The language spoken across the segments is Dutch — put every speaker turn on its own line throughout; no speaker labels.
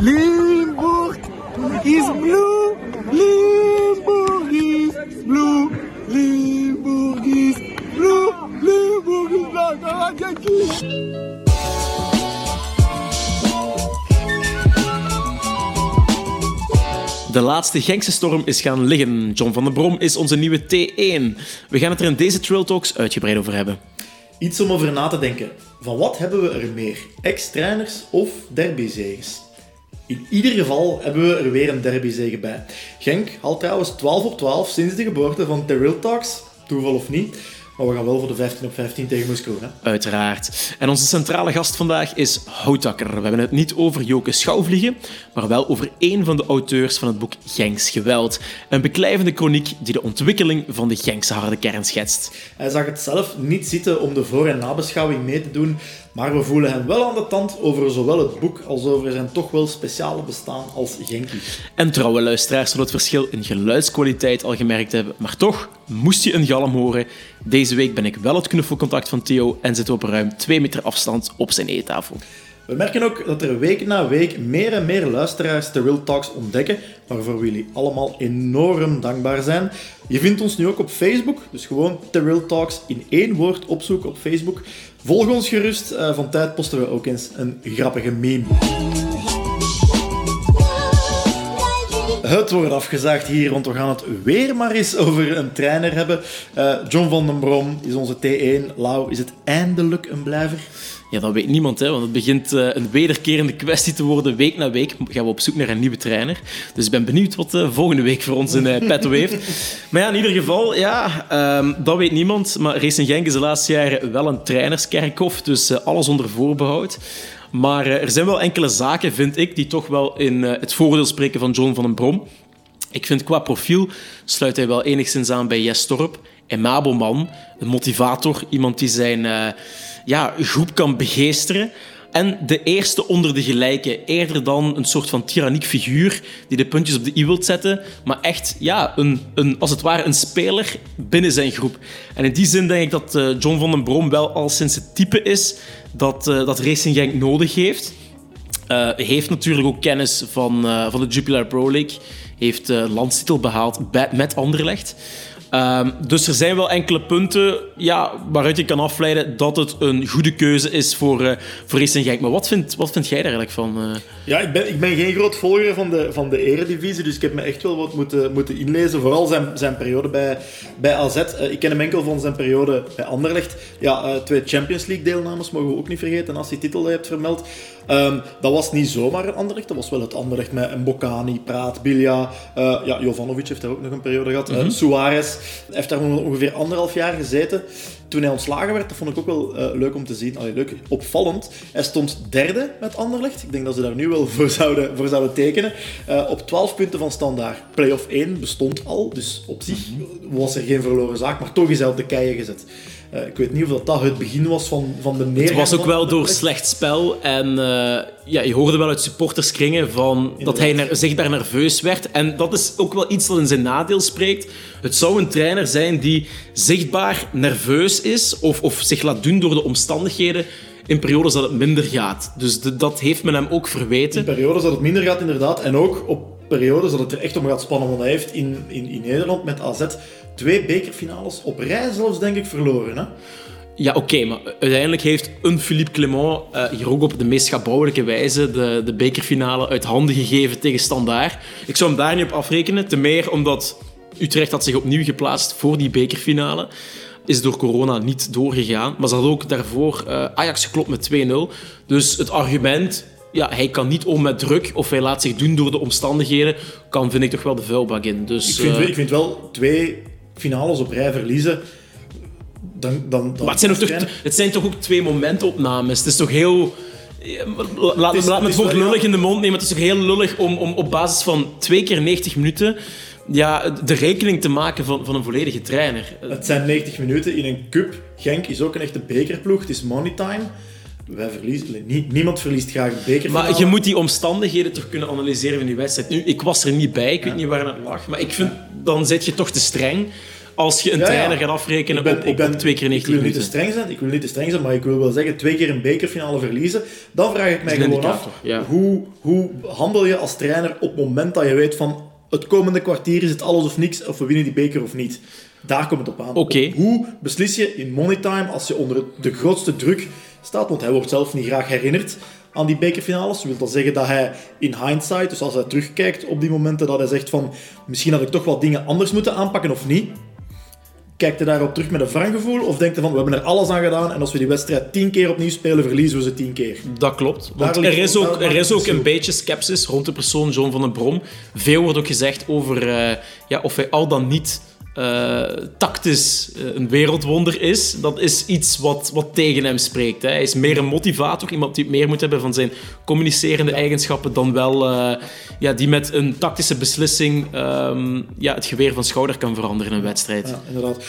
Limburg is blue. Limburg is blue. Limburg is blue. Limburg is Yankee.
De laatste Genkse storm is gaan liggen. John van der Brom is onze nieuwe T1. We gaan het er in deze Trail Talks uitgebreid over hebben.
Iets om over na te denken. Van wat hebben we er meer? Ex-trainers of derbyzegers? In ieder geval hebben we er weer een derbyzege bij. Genk haalt trouwens 12 op 12 sinds de geboorte van The Talks. Toeval of niet. Maar we gaan wel voor de 15 op 15 tegen Moskou. Hè?
Uiteraard. En onze centrale gast vandaag is Houtakker. We hebben het niet over Joke Schouwvliegen, maar wel over één van de auteurs van het boek Genks Geweld. Een beklijvende chroniek die de ontwikkeling van de Genkse harde kern schetst.
Hij zag het zelf niet zitten om de voor- en nabeschouwing mee te doen, maar we voelen hem wel aan de tand over zowel het boek als over zijn toch wel speciale bestaan als Genkie.
En trouwe luisteraars zullen het verschil in geluidskwaliteit al gemerkt hebben, maar toch moest je een galm horen. Deze week ben ik wel het knuffelcontact van Theo en we op ruim 2 meter afstand op zijn eettafel.
We merken ook dat er week na week meer en meer luisteraars de Real Talks ontdekken, waarvoor we jullie allemaal enorm dankbaar zijn. Je vindt ons nu ook op Facebook, dus gewoon The Real Talks in één woord opzoeken op Facebook. Volg ons gerust, eh, van tijd posten we ook eens een grappige meme. Het wordt afgezaagd hier, want we gaan het weer maar eens over een trainer hebben. Eh, John van den Brom is onze T1. Lau, is het eindelijk een blijver?
Ja, dat weet niemand, hè, want het begint uh, een wederkerende kwestie te worden. Week na week gaan we op zoek naar een nieuwe trainer. Dus ik ben benieuwd wat uh, volgende week voor ons in uh, petto heeft. Maar ja, in ieder geval, ja, um, dat weet niemand. Maar Racing Genk is de laatste jaren wel een trainerskerkhof, dus alles onder voorbehoud. Maar er zijn wel enkele zaken, vind ik, die toch wel in het voordeel spreken van John van den Brom. Ik vind qua profiel sluit hij wel enigszins aan bij Jes Torp. Een man, een motivator, iemand die zijn ja, groep kan begeesteren. En de eerste onder de gelijken, eerder dan een soort van tyranniek figuur die de puntjes op de i wilt zetten, maar echt, ja, een, een, als het ware een speler binnen zijn groep. En in die zin denk ik dat uh, John van den Brom wel al sinds het type is dat, uh, dat Racing Genk nodig heeft. Uh, heeft natuurlijk ook kennis van, van de Jupiler Pro League. Heeft landstitel behaald met Anderlecht. Um, dus er zijn wel enkele punten ja, waaruit je kan afleiden dat het een goede keuze is voor, uh, voor Racing. Maar wat vind, wat vind jij daar eigenlijk van? Uh...
Ja, ik ben, ik ben geen groot volger van de, van de eredivisie, dus ik heb me echt wel wat moeten, moeten inlezen. Vooral zijn, zijn periode bij, bij AZ. Uh, ik ken hem enkel van zijn periode bij Anderlecht. Ja, twee Champions League deelnames mogen we ook niet vergeten als hij titel heeft vermeld. Um, dat was niet zomaar een Anderlecht, dat was wel het Anderlecht met Mbokani, Praat, Bilja. Uh, ja, Jovanovic heeft daar ook nog een periode gehad. Mm -hmm. uh, Suarez heeft daar ongeveer anderhalf jaar gezeten. Toen hij ontslagen werd, dat vond ik ook wel uh, leuk om te zien. Allee, leuk, opvallend. Hij stond derde met Anderlecht. Ik denk dat ze daar nu wel voor zouden, voor zouden tekenen. op 12 punten van standaard. Play-off 1 bestond al, dus op zich was er geen verloren zaak. Maar toch is hij op de keien gezet. Uh, ik weet niet of dat, dat het begin was van, van de neergang.
Het was ook wel door slecht spel. En uh, ja, je hoorde wel uit supporterskringen van Inderdaad. dat hij ner zichtbaar nerveus werd. En dat is ook wel iets dat in zijn nadeel spreekt. Het zou een trainer zijn die zichtbaar nerveus is of, of zich laat doen door de omstandigheden in periodes dat het minder gaat. Dus de, dat heeft men hem ook verweten.
In periodes dat het minder gaat, inderdaad. En ook op periodes dat het er echt om gaat spannen. Want hij heeft in, in, in Nederland met AZ twee bekerfinales op rij zelfs, denk ik, verloren. Hè?
Ja, oké, maar uiteindelijk heeft een Philippe Clement uh, hier ook op de meest schabouwelijke wijze de, de bekerfinale uit handen gegeven tegen Standaard. Ik zou hem daar niet op afrekenen, te meer omdat Utrecht had zich opnieuw geplaatst voor die bekerfinale. Is door corona niet doorgegaan, maar ze had ook daarvoor uh, Ajax geklopt met 2-0. Dus het argument, ja, hij kan niet om met druk of hij laat zich doen door de omstandigheden, kan vind ik toch wel de vuilbak in. Dus,
ik, vind, uh, ik vind wel twee finales op rij verliezen. Dan, dan, dan
maar het zijn, toch, het zijn toch ook twee momentopnames. Het is toch heel. Laat, is, laat me het woord lullig in de mond nemen. Het is toch heel lullig om, om op basis van twee keer 90 minuten ja, de rekening te maken van, van een volledige trainer.
Het zijn 90 minuten in een cup. Genk is ook een echte bekerploeg. Het is money time. Wij verliezen, nie, niemand verliest graag een beker.
Maar je moet die omstandigheden toch kunnen analyseren van die wedstrijd. Nu, ik was er niet bij, ik weet niet waar het lag. Maar ik vind, dan zit je toch te streng. als je een
Ja,
trainer gaat afrekenen
Ik ben-
op,
ik
op,
ben-
op twee keer
Ik
90
wil niet te streng zijn, ik wil niet te streng zijn, maar ik wil wel zeggen, twee keer een bekerfinale verliezen, dan vraag ik mij gewoon af,
ja.
hoe, hoe handel je als trainer op het moment dat je weet van, het komende kwartier is het alles of niks, of we winnen die beker of niet. Daar komt het op aan. Hoe beslis je in money time als je onder de grootste druk staat, want hij wordt zelf niet graag herinnerd aan die bekerfinales. Dat wil dat zeggen dat hij in hindsight, dus als hij terugkijkt op die momenten, dat hij zegt van, misschien had ik toch wat dingen anders moeten aanpakken of niet. Kijkt hij daarop terug met een wrang gevoel? Of denkt hij van, we hebben er alles aan gedaan en als we die wedstrijd tien keer opnieuw spelen, verliezen we ze tien keer?
Dat klopt. Want er is ook, er is ook een beetje sceptisch rond de persoon John van den Brom. Veel wordt ook gezegd over eh, ja, of hij al dan niet eh, tactisch eh, een wereldwonder is. Dat is iets wat, wat tegen hem spreekt. Hè. Hij is meer een motivator, iemand die meer moet hebben van zijn communicerende eigenschappen dan wel eh, ja, die met een tactische beslissing ehm, ja, het geweer van schouder kan veranderen in een wedstrijd.
Ja, inderdaad.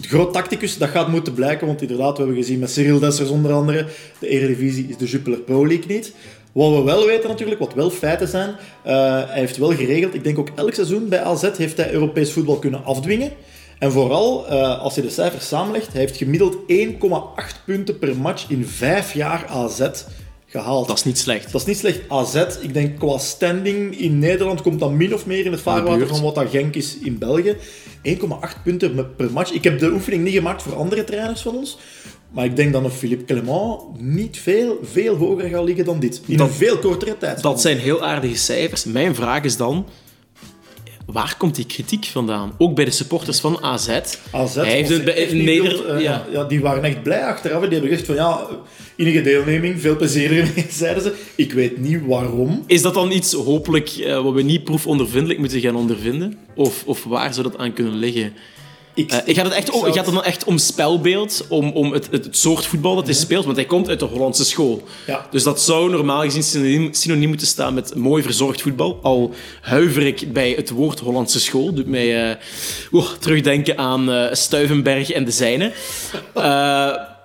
De groot tacticus, dat gaat moeten blijken, want inderdaad, we hebben gezien met Cyril Dessers onder andere, de Eredivisie is de Jupiler Pro League niet. Wat we wel weten natuurlijk, wat wel feiten zijn, eh, hij heeft wel geregeld, ik denk ook elk seizoen bij AZ heeft hij Europees voetbal kunnen afdwingen. En vooral, eh, als je de cijfers samenlegt, hij heeft gemiddeld 1,8 punten per match in vijf jaar AZ gehaald.
Dat is niet slecht.
Dat is niet slecht. AZ, ik denk qua standing in Nederland komt dat min of meer in het vaarwater van wat dat Genk is in België. 1,8 punten per match. Ik heb de oefening niet gemaakt voor andere trainers van ons. Maar ik denk dat een Philippe Clement niet veel, veel hoger gaat liggen dan dit. In
Dat-
een veel kortere tijd.
Dat zijn heel aardige cijfers. Mijn vraag is dan, waar komt die kritiek vandaan? Ook bij de supporters van AZ.
AZ
Hij heeft het bij-
echt
in
niet
Neder-
wild, eh,
ja.
ja, die waren echt blij achteraf. Die hebben gezegd van ja, enige deelneming, veel plezier ermee, zeiden ze. Ik weet niet waarom.
Is dat dan iets, hopelijk, eh, wat we niet proefondervindelijk moeten gaan ondervinden? Of, of waar zou dat aan kunnen liggen?
Ik,
gaat, het echt om, gaat het dan echt om spelbeeld? Om, om het, het, het soort voetbal dat hij speelt? Want hij komt uit de Hollandse school.
Ja.
Dus dat zou normaal gezien synoniem, synoniem moeten staan met mooi verzorgd voetbal. Al huiver ik bij het woord Hollandse school. Doet mij oeh, terugdenken aan eh, Stuivenberg en de zijne. Eh,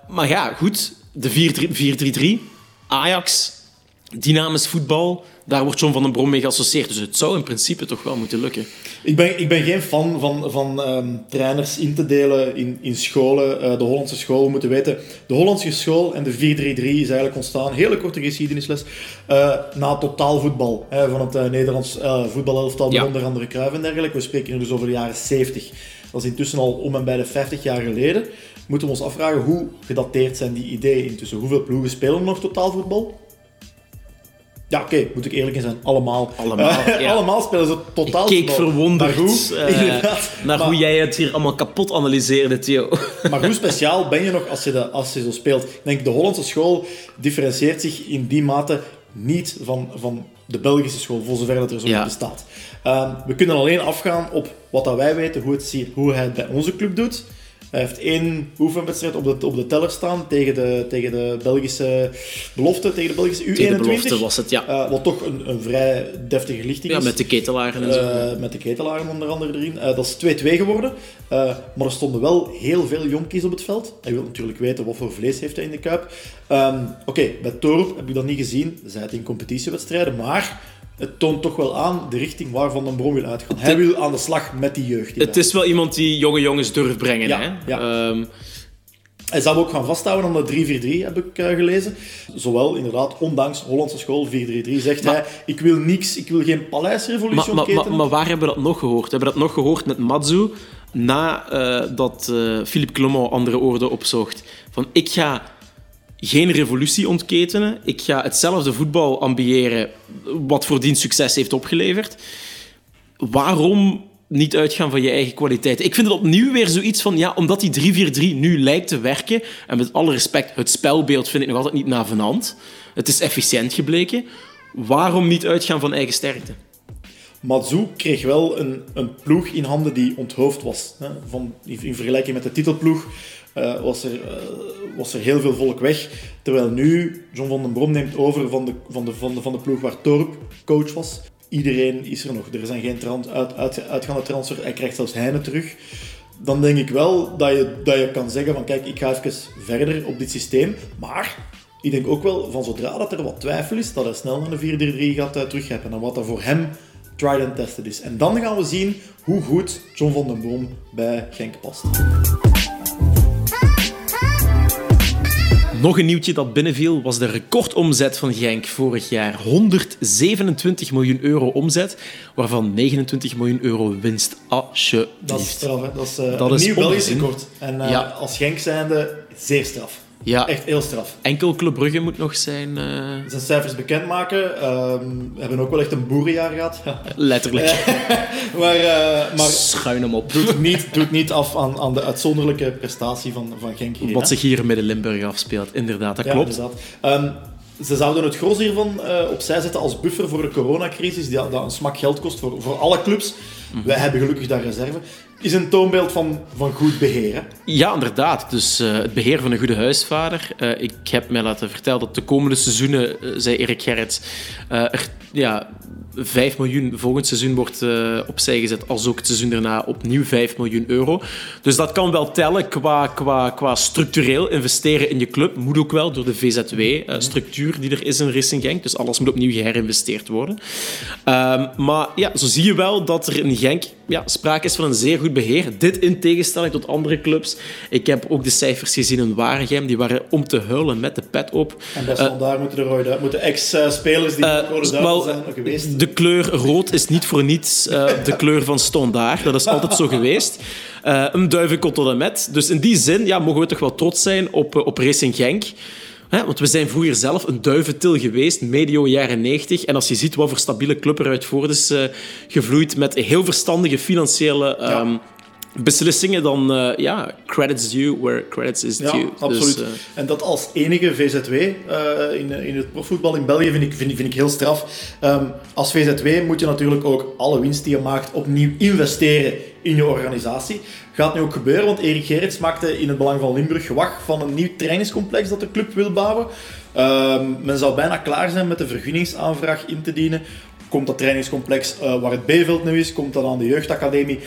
maar ja, goed. De 4-3 4-3-3. Ajax. Dynamisch voetbal. Daar wordt John van den Brom mee geassocieerd. Dus het zou in principe toch wel moeten lukken.
Ik ben, ik ben geen fan van, van ehm, trainers in te delen in, in scholen. Eh, de Hollandse school, we moeten weten, de Hollandse school en de 4-3-3 is eigenlijk ontstaan, hele korte geschiedenisles, eh, na totaalvoetbal hè, van het eh, Nederlands voetbalelftal,
Ja.
onder andere Cruijff en dergelijke. We spreken hier dus over de jaren 70. Dat is intussen al om en bij de 50 jaar geleden. Moeten we ons afvragen hoe gedateerd zijn die ideeën intussen. Hoeveel ploegen spelen nog totaalvoetbal? Ja, oké, moet ik eerlijk in zijn. Allemaal.
Allemaal, ja.
allemaal spelen ze
Ik
totaal
keek verwonderd
Maar hoe,
eh, naar
Maar-
hoe jij het hier allemaal kapot analyseerde, Theo.
Maar hoe speciaal ben je nog als je, de, als je zo speelt? Ik denk, de Hollandse school differentieert zich in die mate niet van, van de Belgische school, voor zover dat er zo
Ja.
bestaat. Ehm, we kunnen alleen afgaan op wat dat wij weten, hoe, het, hoe hij het bij onze club doet. Hij heeft één oefenwedstrijd op de, op de teller staan tegen de, tegen de Belgische belofte, tegen de Belgische U21.
Tegen de belofte was het, ja.
Eh, wat toch een, een vrij deftige lichting
Ja,
is.
met de ketelaren en zo.
Eh, met de ketelaren onder andere erin. Eh, dat is 2-2 geworden. Maar er stonden wel heel veel jonkies op het veld. Hij wil natuurlijk weten wat voor vlees heeft hij in de kuip. Ehm, Oké, bij Torup heb ik dat niet gezien. Zij het in competitiewedstrijden. Maar het toont toch wel aan de richting waar Van den Brom wil uitgaan. Hij wil aan de slag met die jeugd.
het is wel iemand die jonge jongens durft brengen.
Ja,
hè?
ja.
Ehm,
Hij zou ook gaan vasthouden aan de 3-4-3, heb ik eh, gelezen. Zowel inderdaad, ondanks Hollandse school 4-3-3, zegt
Maar-
hij: Ik wil niks, ik wil geen paleisrevolutie
maar, maar, maar, waar hebben we dat nog gehoord? We hebben dat nog gehoord met Matsu, nadat eh Philippe Clement andere oorden opzocht. Van, ik ga geen revolutie ontketenen. Ik ga hetzelfde voetbal ambiëren wat voordien succes heeft opgeleverd. Waarom niet uitgaan van je eigen kwaliteit? Ik vind het opnieuw weer zoiets van, ja, omdat die 3-4-3 nu lijkt te werken, en met alle respect, het spelbeeld vind ik nog altijd niet navenant. Het is efficiënt gebleken. Waarom niet uitgaan van eigen sterkte?
Matsu kreeg wel een, een ploeg in handen die onthoofd was. Hè. Van, in vergelijking met de titelploeg eh, was, er, eh, was er heel veel volk weg. Terwijl nu John van den Brom neemt over van de, van de, van de, van de ploeg waar Torp coach was. Iedereen is er nog. Er zijn geen trans, uit, uit, uitgaande transfer. Hij krijgt zelfs Heine terug. Dan denk ik wel dat je, dat je kan zeggen van kijk, ik ga even verder op dit systeem. Maar ik denk ook wel van zodra dat er wat twijfel is, dat hij snel naar de 4-3-3 gaat uh, teruggrijpen. En wat dat voor hem tried and tested is. En dan gaan we zien hoe goed John van den Boom bij Genk past.
Nog een nieuwtje dat binnenviel was de recordomzet van Genk vorig jaar. 127 miljoen euro omzet, waarvan 29 miljoen euro winst. Alsjeblieft.
Dat is straf, hè? Dat is uh,
Dat
een
is
nieuw Belgisch record. En uh,
Ja.
als Genk zijnde, zeer straf.
Ja,
Echt heel straf.
enkel Club Brugge moet nog zijn... eh,
Zijn cijfers bekendmaken. Ehm, we hebben ook wel echt een boerenjaar gehad.
letterlijk.
maar maar, maar
Schuin hem op.
doet, niet, doet niet af aan, aan de uitzonderlijke prestatie van, van Genk hier.
Wat
hè.
zich hier in Midden-Limburg afspeelt. Inderdaad, dat
Ja,
klopt.
inderdaad. Ehm, ze zouden het gros hiervan eh, opzij zetten als buffer voor de coronacrisis, die dat een smak geld kost voor, voor alle clubs.
Mhm.
Wij hebben gelukkig daar reserve. Is een toonbeeld van, van goed beheer. hè.
Ja, inderdaad. Dus eh, het beheer van een goede huisvader. Eh, ik heb mij laten vertellen dat de komende seizoenen, eh, zei Erik Gerrits, er ja, 5 miljoen volgend seizoen wordt eh, opzij gezet, als ook het seizoen daarna opnieuw 5 miljoen euro. Dus dat kan wel tellen qua, qua, qua structureel investeren in je club. Moet ook wel door de VZW-structuur die er is in Racing Genk. Dus alles moet opnieuw geherinvesteerd worden. Ehm, maar ja, zo zie je wel dat er in Genk ja, sprake is van een zeer goed beheer. Dit in tegenstelling tot andere clubs. Ik heb ook de cijfers gezien in Waregem. Die waren om te huilen met de pet op.
En best wel daar moeten de rode. Moeten ex-spelers die
Eh,
uh, duivel zijn geweest.
De kleur rood is niet voor niets eh, de kleur van Standaard. Dat is altijd zo geweest. Eh, een duivenkot tot en met. Dus in die zin ja, mogen we toch wel trots zijn op, eh, op Racing Genk. Hè, want we zijn vroeger zelf een duiventil geweest, medio jaren 90. En als je ziet wat voor stabiele club eruit voort is gevloeid met heel verstandige financiële ehm, beslissingen, dan eh, ja, credits due where credits is
Ja,
due.
absoluut.
Dus, eh,
En dat als enige VZW eh, in, in het profvoetbal in België vind ik, vind, ik- vind ik heel straf. Ehm, als VZW moet je natuurlijk ook alle winst die je maakt opnieuw investeren in je organisatie. Gaat nu ook gebeuren, want Erik Gerrits maakte in het belang van Limburg gewag van een nieuw trainingscomplex dat de club wil bouwen. Ehm, men zou bijna klaar zijn met de vergunningsaanvraag in te dienen. Komt dat trainingscomplex waar het B-veld nu is, komt dat aan de jeugdacademie?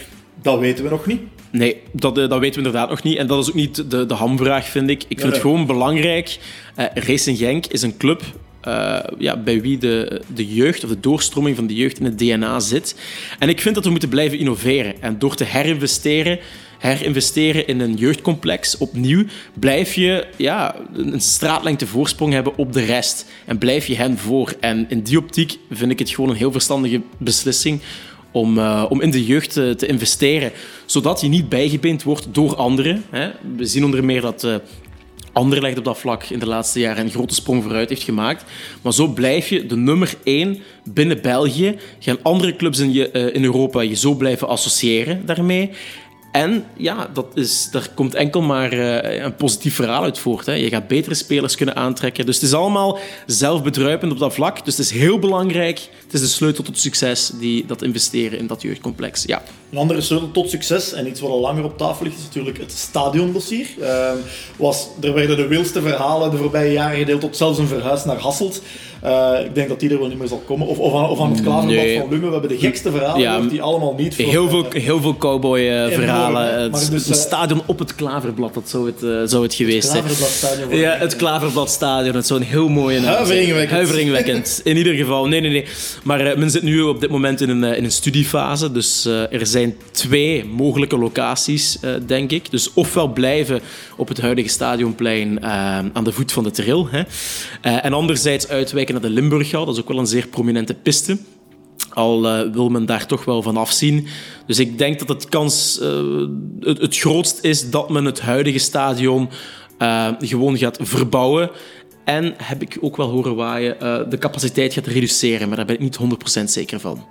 Dat weten we nog niet.
Nee, dat, eh, dat weten we inderdaad nog niet. En dat is ook niet de, de hamvraag, vind ik. Ik vind het gewoon belangrijk. Eh, Racing Genk is een club eh, ja, bij wie de, de jeugd of de doorstroming van de jeugd in het DNA zit. En ik vind dat we moeten blijven innoveren. En door te herinvesteren, herinvesteren in een jeugdcomplex opnieuw, blijf je ja, een straatlengte voorsprong hebben op de rest. En blijf je hen voor. En in die optiek vind ik het gewoon een heel verstandige beslissing om, eh, om in de jeugd te, te investeren, zodat je niet bijgebeend wordt door anderen. Hè. We zien onder meer dat eh Anderlecht op dat vlak in de laatste jaren een grote sprong vooruit heeft gemaakt. Maar zo blijf je de nummer één binnen België. Gaan andere clubs in, je, eh, in Europa je zo blijven associëren daarmee. En ja, dat is, daar komt enkel maar eh, een positief verhaal uit voort. Hè. Je gaat betere spelers kunnen aantrekken. Dus het is allemaal zelfbedruipend op dat vlak. Dus het is heel belangrijk. Het is de sleutel tot succes, die, dat investeren in dat jeugdcomplex. Ja.
Een andere sleutel tot succes, en iets wat al langer op tafel ligt, is natuurlijk het stadiondossier. Ehm, was, er werden de wildste verhalen de voorbije jaren gedeeld, tot zelfs een verhuis naar Hasselt. Eh, ik denk dat die er wel niet meer zal komen. Of, of, aan, of aan het klaverblad
Nee.
van Lumme. We hebben de gekste verhalen
Ja,
die allemaal niet voor...
Heel veel, heel veel cowboy-verhalen. Het,
Maar dus,
een
eh,
stadion op het Klaverblad, dat zou het, eh, zou het geweest zijn. Ja, het Klaverbladstadion. Het zou een heel mooie naam.
Huiveringwekkend.
Huiveringwekkend. In ieder geval. Nee, nee, nee. Maar eh, men zit nu op dit moment in een, eh, in een studiefase. Dus eh, er zijn twee mogelijke locaties, eh, denk ik. Dus ofwel blijven op het huidige stadionplein eh, aan de voet van de trail. Hè. Eh, en anderzijds uitwijken naar de. Dat is ook wel een zeer prominente piste. Al eh, wil men daar toch wel van afzien. Dus ik denk dat het kans eh, het, grootst is dat men het huidige stadion eh, gewoon gaat verbouwen. En heb ik ook wel horen waaien, de capaciteit gaat reduceren. Maar daar ben ik niet 100% zeker van.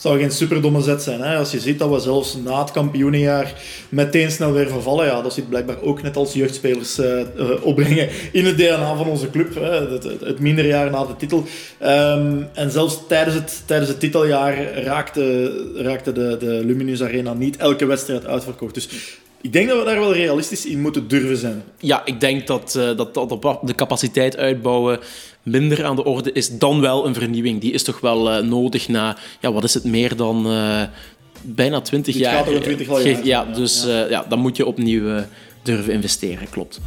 Zou geen superdomme zet zijn. Hè? Als je ziet dat we zelfs na het kampioenenjaar meteen snel weer vervallen, ja, dat zit blijkbaar ook net als jeugdspelers eh, opbrengen in het DNA van onze club. Hè? Het, het, het minder jaar na de titel. Ehm, en zelfs tijdens het, tijdens het titeljaar raakte, raakte de, de Luminus Arena niet elke wedstrijd uitverkocht. Dus ik denk dat we daar wel realistisch in moeten durven zijn.
Ja, ik denk dat, eh, dat, dat de capaciteit uitbouwen minder aan de orde is dan wel een vernieuwing. Die is toch wel eh, nodig na, ja, wat is het, meer dan eh, bijna 20
Dit
jaar.
gaat over 20 jaar
Ge-
zijn,
Ja,
ja.
dus ja. ja, dan moet je opnieuw eh, durven investeren, klopt.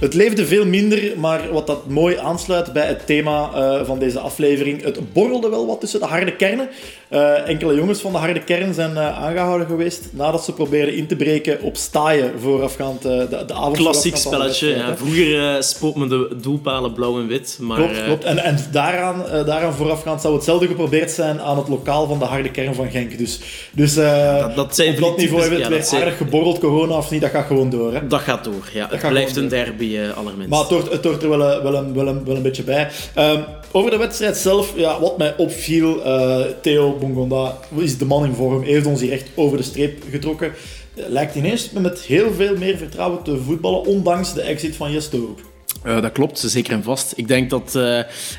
Het leefde veel minder, maar wat dat mooi aansluit bij het thema eh, van deze aflevering. Het borrelde wel wat tussen de harde kernen. Eh, enkele jongens van de harde kern zijn uh, aangehouden geweest nadat ze probeerden in te breken op staaien voorafgaand uh, de, de avond.
Klassiek spelletje. Ja. Vroeger spoot men de doelpalen blauw en wit. Maar,
klopt, klopt. En, en daaraan, daaraan voorafgaand zou hetzelfde geprobeerd zijn aan het lokaal van de harde kern van Genk. Dus, dus
dat, dat zijn
op dat niveau hebben we ja, twee aardig geborreld, corona of niet, dat gaat gewoon door. Hè?
Dat gaat door, ja. Dat het blijft een derby allerminst.
Maar het hoort, het hoort er wel, wel, een, wel, een, wel een beetje bij. Um, over de wedstrijd zelf, ja, wat mij opviel, Theo Bongonda is de man in vorm, heeft ons hier echt over de streep getrokken. Lijkt ineens met heel veel meer vertrouwen te voetballen, ondanks de exit van Jes Torp.
Uh, dat klopt, zeker en vast. Ik denk dat uh,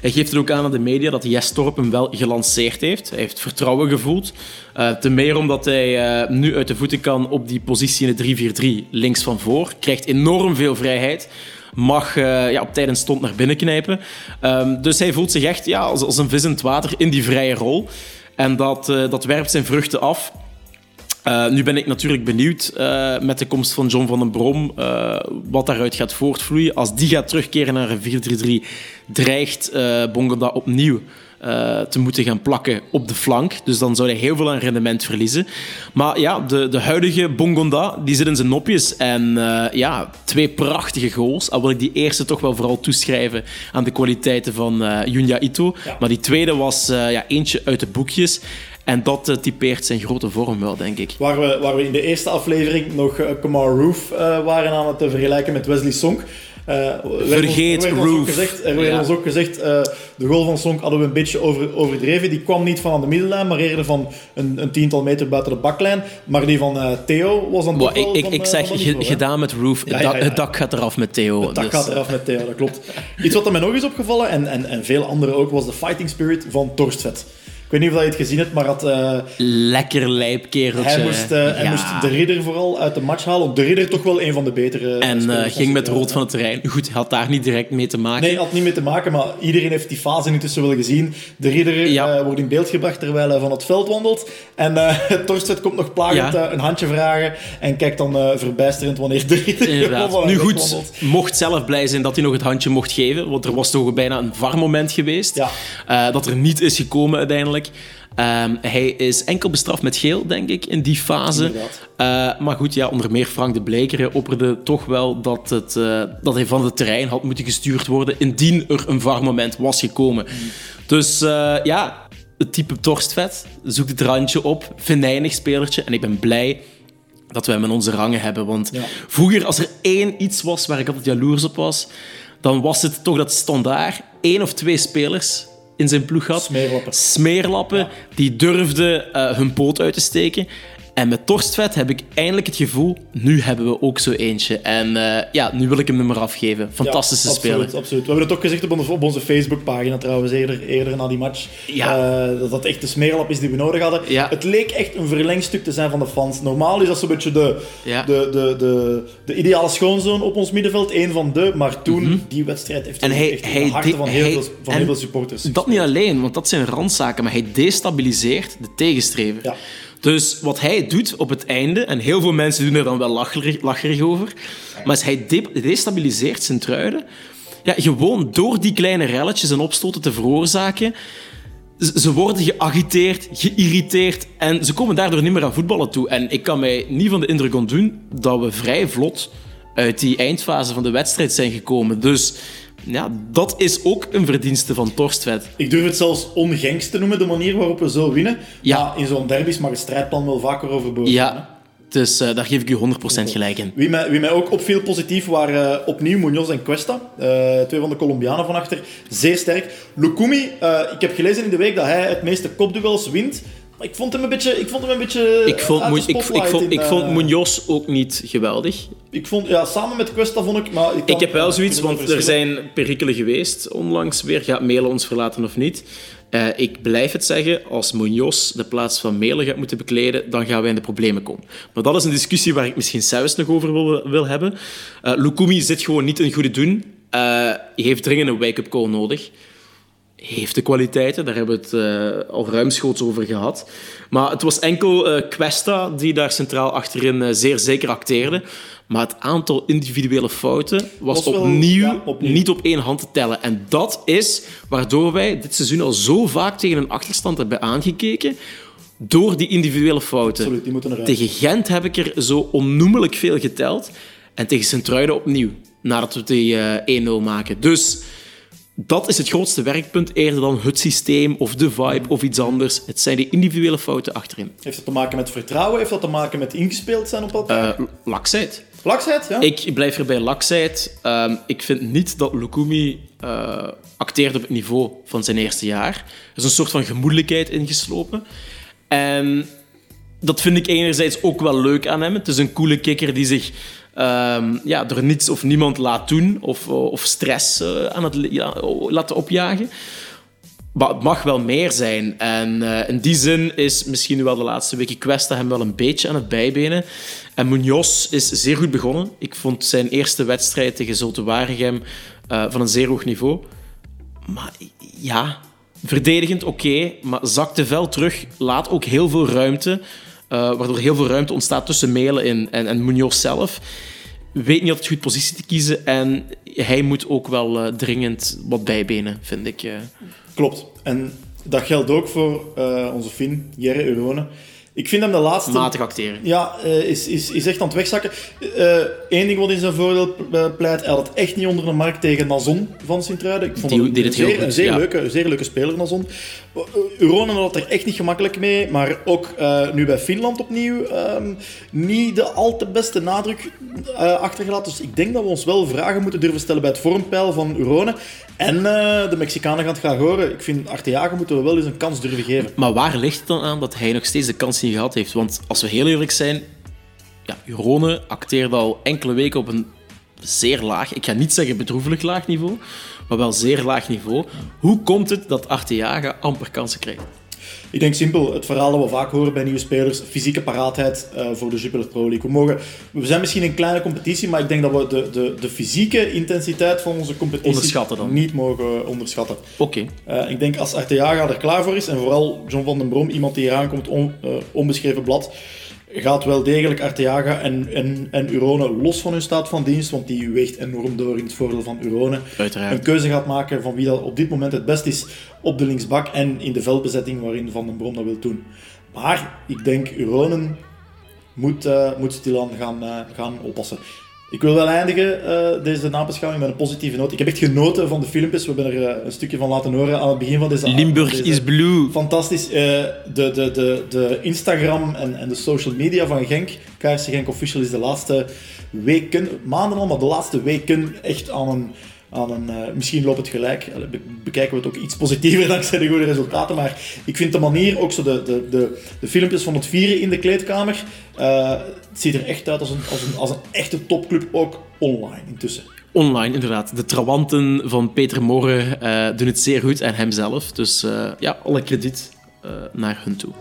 hij geeft het ook aan aan de media dat Jes Torp hem wel gelanceerd heeft. Hij heeft vertrouwen gevoeld. Uh, te meer omdat hij nu uit de voeten kan op die positie in de 3-4-3 links van voor. Krijgt enorm veel vrijheid mag ja, op tijd en stond naar binnen knijpen. Um, dus hij voelt zich echt ja, als, als, een vis in het water in die vrije rol. En dat, uh, dat werpt zijn vruchten af. Uh, nu ben ik natuurlijk benieuwd uh, met de komst van John van den Brom uh, wat daaruit gaat voortvloeien. Als die gaat terugkeren naar een 4-3-3, dreigt Bongoda opnieuw te moeten gaan plakken op de flank. Dus dan zou hij heel veel aan rendement verliezen. Maar ja, de, de huidige Bongonda die zit in zijn nopjes. En ja, twee prachtige goals. Al wil ik die eerste toch wel vooral toeschrijven aan de kwaliteiten van Junya Ito. Ja. Maar die tweede was ja, eentje uit de boekjes. En dat uh, typeert zijn grote vorm wel, denk ik.
Waar we, waar we in de eerste aflevering nog uh, Kamar Roof uh, waren aan het vergelijken met Wesley Sonk.
Vergeet
er
Roof.
Gezegd, er werd ja. ons ook gezegd, de goal van Sonk hadden we een beetje over, overdreven. Die kwam niet van aan de middenlijn, maar eerder van een, een tiental meter buiten de baklijn. Maar die van Theo was dan toch
ik, ik,
van,
ik zeg,
niveau,
gedaan met Roof,
Ja,
het,
ja,
dak,
ja.
het dak gaat eraf met Theo.
Het dak
dus,
gaat eraf met Theo, dat klopt. Iets wat mij nog is opgevallen, en, en, en veel anderen ook, was de fighting spirit van Torstvet. Ik weet niet of je het gezien hebt, maar had, uh,
Lekker lijp kereltje.
hij, moest, uh, hij
Ja.
moest de ridder vooral uit de match halen. Ook de ridder toch wel een van de betere
En
spelers
uh,
van
ging met rood van het terrein. Goed, had daar niet direct mee te maken.
Nee, had niet mee te maken, maar iedereen heeft die fase intussen wel gezien. De ridder
Ja.
eh, wordt in beeld gebracht terwijl hij van het veld wandelt. En eh Torstvet komt nog plagend
Ja.
eh, een handje vragen en kijkt dan eh, verbijsterend wanneer de ridder
Inderdaad. Nu goed, mocht zelf blij zijn dat hij nog het handje mocht geven. Want er was toch bijna een VAR-moment geweest.
Ja.
Eh, dat er niet is gekomen uiteindelijk. Ehm, hij is enkel bestraft met geel, denk ik, in die fase. Eh, maar goed, ja, onder meer Frank de Bleker opperde toch wel dat, het, eh, dat hij van het terrein had moeten gestuurd worden indien er een VAR-moment was gekomen. Dus eh, ja, het type Torstvet zoekt het randje op, venijnig spelertje. En ik ben blij dat we hem in onze rangen hebben. Want
Ja.
vroeger, als er één iets was waar ik altijd jaloers op was, dan was het toch dat Standaard één of twee spelers in zijn ploeg had.
Smeerlappen.
Smeerlappen die durfden eh, hun poot uit te steken. En met Torstvet heb ik eindelijk het gevoel, nu hebben we ook zo eentje. En eh, ja, nu wil ik hem er maar afgeven. Fantastische
Ja,
speler.
absoluut, absoluut. We hebben het ook gezegd op onze, op onze Facebookpagina trouwens, eerder, eerder na die match.
Ja.
Eh, dat dat echt de smeerlap is die we nodig hadden.
Ja.
Het leek echt een verlengstuk te zijn van de fans. Normaal is dat zo'n beetje de, de, de, de, de ideale schoonzoon op ons middenveld. Eén van de. Maar toen, die wedstrijd heeft
Mhm. En
hij, echt de harten van, heel,
hij-
veel, van heel veel supporters.
Dat niet alleen, want dat zijn randzaken, maar hij destabiliseert de tegenstrever.
Ja.
Dus wat hij doet op het einde, en heel veel mensen doen er dan wel lacherig, over, maar als hij de- destabiliseert zijn truiden, ja, gewoon door die kleine relletjes en opstoten te veroorzaken, ze worden geagiteerd, geïrriteerd en ze komen daardoor niet meer aan voetballen toe. En ik kan mij niet van de indruk ontdoen dat we vrij vlot uit die eindfase van de wedstrijd zijn gekomen. Dus ja, dat is ook een verdienste van Torstvet.
Ik durf het zelfs ongenks te noemen, de manier waarop we zo winnen.
Ja.
Maar in zo'n derbies mag het strijdplan wel vaker hè.
Ja, dus eh, daar geef ik u 100% gelijk in.
Wie mij, wie mij ook opviel positief waren eh, opnieuw Munoz en Cuesta. Eh, twee van de Colombianen van achter. Zeer sterk. Lukumi, ik heb gelezen in de week dat hij het meeste kopduels wint. Ik vond hem een beetje... Ik vond hem een beetje
Ik vond, Mu-
de
ik, ik vond, ik
eh,
vond Munoz ook niet geweldig.
ik vond, ja, samen met Cuesta vond ik... Maar ik, kan-
Ik heb wel zoiets, want er zijn perikelen geweest onlangs weer. Gaat Melen ons verlaten of niet? Eh, ik blijf het zeggen, als Munoz de plaats van Melen gaat moeten bekleden, dan gaan wij in de problemen komen. Maar dat is een discussie waar ik misschien zelfs nog over wil, wil hebben. Eh Lukumi zit gewoon niet in goede doen. Eh, Hij heeft dringend een wake-up call nodig. Heeft de kwaliteiten, daar hebben we het uh, al ruimschoots over gehad. Maar het was enkel uh, Questa die daar centraal achterin uh, zeer zeker acteerde. Maar het aantal individuele fouten was, was opnieuw, wel, ja, opnieuw, niet op één hand te tellen. En dat is waardoor wij dit seizoen al zo vaak tegen een achterstand hebben aangekeken. Door die individuele fouten.
Absoluut, die moeten eruit.
Tegen Gent heb ik er zo onnoemelijk veel geteld. En tegen Sint-Truiden opnieuw, nadat we die 1-0 maken. Dus dat is het grootste werkpunt, eerder dan het systeem of de vibe of iets anders. Het zijn de individuele fouten achterin.
Heeft dat te maken met vertrouwen? Heeft dat te maken met ingespeeld zijn op elkaar?
Uh, laksheid.
Laksheid, ja?
Ik blijf er bij laksheid. Um, ik vind niet dat Lukumi uh, acteert op het niveau van zijn eerste jaar. Er is een soort van gemoedelijkheid ingeslopen. En dat vind ik enerzijds ook wel leuk aan hem. Het is een coole kikker die zich um, ja, door niets of niemand laat doen of, of stress uh, aan het ja, laten opjagen. Maar het mag wel meer zijn. En uh, in die zin is misschien wel de laatste weken Questa hem wel een beetje aan het bijbenen. En Munoz is zeer goed begonnen. Ik vond zijn eerste wedstrijd tegen Zulte Waregem van een zeer hoog niveau. Maar ja, verdedigend oké, okay, maar zakte vel terug. Laat ook heel veel ruimte. Uh, waardoor heel veel ruimte ontstaat tussen Melen en, en, en Munoz zelf. Weet niet altijd goed positie te kiezen. En hij moet ook wel uh, dringend wat bijbenen, vind ik. Uh.
Klopt. En dat geldt ook voor onze Fin, Jerry Eurone. Ik vind hem de laatste...
Matig acteren.
Ja, is, is, is echt aan het wegzakken. Eén ding wat in zijn voordeel pleit, hij had het echt niet onder de markt tegen Nazon van Sint-Truiden. Ik vond
Die
hem
deed het heel
zeer,
goed,
een zeer,
ja.
leuke, zeer leuke speler, Nazon. Euronen had er echt niet gemakkelijk mee, maar ook uh, nu bij Finland opnieuw um, niet de al te beste nadruk achtergelaten. Dus ik denk dat we ons wel vragen moeten durven stellen bij het vormpeil van Euronen. En uh, de Mexicanen gaan het graag horen. Ik vind Arteaga moeten we wel eens een kans durven geven.
Maar waar ligt het dan aan dat hij nog steeds de kans niet gehad heeft? Want als we heel eerlijk zijn, ja, Jurone acteerde al enkele weken op een zeer laag, ik ga niet zeggen bedroevelijk laag niveau, maar wel zeer laag niveau. Hoe komt het dat Arteaga amper kansen krijgt?
Ik denk simpel, het verhaal dat we vaak horen bij nieuwe spelers, fysieke paraatheid uh, voor de Jupiler Pro League. We, mogen, we zijn misschien een kleine competitie, maar ik denk dat we de, de, de fysieke intensiteit van onze competitie niet mogen onderschatten.
Oké.
Okay. Uh, ik denk als Arteaga er klaar voor is, en vooral John van den Brom, iemand die hier aankomt, on, uh, onbeschreven blad, gaat wel degelijk Arteaga en, en, en Urone los van hun staat van dienst, want die weegt enorm door in het voordeel van Urone.
Uiteraard.
Een keuze gaat maken van wie dat op dit moment het best is op de linksbak en in de veldbezetting waarin Van den Brom dat wil doen. Maar ik denk Uronen moet, uh, moet stilaan gaan, uh, gaan oppassen. Ik wil wel eindigen, uh, deze nabeschouwing, met een positieve noot. Ik heb echt genoten van de filmpjes. We hebben er uh, een stukje van laten horen aan het begin van deze...
Limburg
deze,
is blue.
Fantastisch. Uh, de, de, de, de Instagram en, en de social media van Genk, KRC Genk Official, is de laatste weken, maanden al, maar de laatste weken echt aan een... Aan uh, misschien loopt het gelijk, Be bekijken we het ook iets positiever dankzij de goede resultaten, maar ik vind de manier, ook zo de, de, de, de filmpjes van het vieren in de kleedkamer, uh, het ziet er echt uit als een, als een, als een echte topclub, ook online intussen.
Online, inderdaad. De trawanten van Peter Moren uh, doen het zeer goed en hemzelf. Dus ja, alle krediet naar hun toe.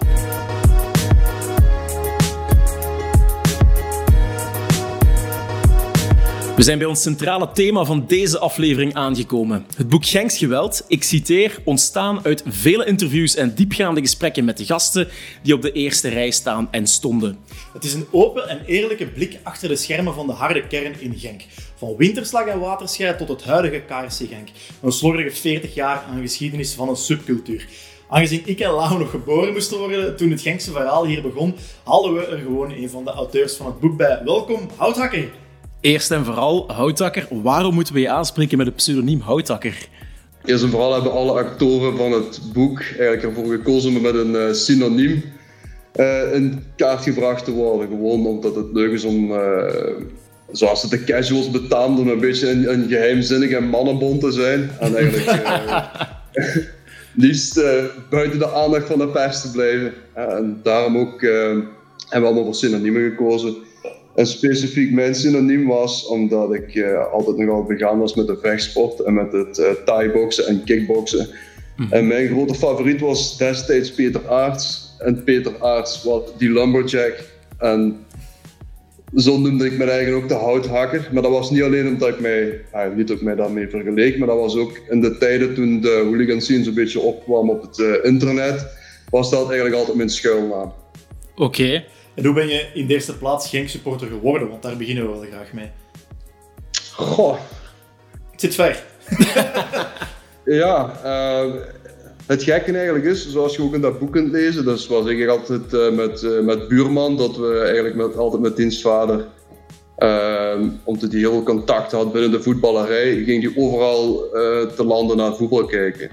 We zijn bij ons centrale thema van deze aflevering aangekomen. Het boek Genks Geweld, ik citeer, ontstaan uit vele interviews en diepgaande gesprekken met de gasten die op de eerste rij staan en stonden.
Het is een open en eerlijke blik achter de schermen van de harde kern in Genk. Van winterslag en waterschei tot het huidige KRC Genk. Een slordige 40 jaar aan geschiedenis van een subcultuur. Aangezien ik en Lau nog geboren moesten worden toen het Genkse verhaal hier begon, haalden we er gewoon een van de auteurs van het boek bij. Welkom, Houthakker!
Eerst en vooral, Houtakker, waarom moeten we je aanspreken met het pseudoniem Houtakker?
Eerst en vooral hebben alle actoren van het boek eigenlijk ervoor gekozen om met een uh, synoniem uh, in kaart gebracht te worden. Gewoon omdat het leuk is om, uh, zoals het de casuals betaamt, om een beetje een, een geheimzinnige mannenbond te zijn. En eigenlijk liefst buiten de aandacht van de pers te blijven. en daarom ook hebben we allemaal voor synoniemen gekozen een specifiek mijn synoniem was, omdat ik uh, altijd nogal begaan was met de vechtsport en met het uh, thai-boksen en kickboksen. Mm. En mijn grote favoriet was destijds Peter Aarts. En Peter Aarts was die lumberjack. En zo noemde ik me eigen ook de houthakker. Maar dat was niet alleen omdat ik mij, ah, niet dat ik mij daarmee vergeleek, maar dat was ook in de tijden toen de hooligan scene zo'n beetje opkwam op het uh, internet, was dat eigenlijk altijd mijn schuilnaam.
Oké.
En hoe ben je in de eerste plaats Genk supporter geworden? Want daar beginnen we wel graag mee.
Goh.
Het zit ver.
ja, uh, het gekke eigenlijk is, zoals je ook in dat boek kunt lezen, dat was ik altijd uh, met, uh, met buurman, dat we eigenlijk met, altijd met dienstvader, omdat hij heel veel contact had binnen de voetballerij, ging hij overal te landen naar voetbal kijken.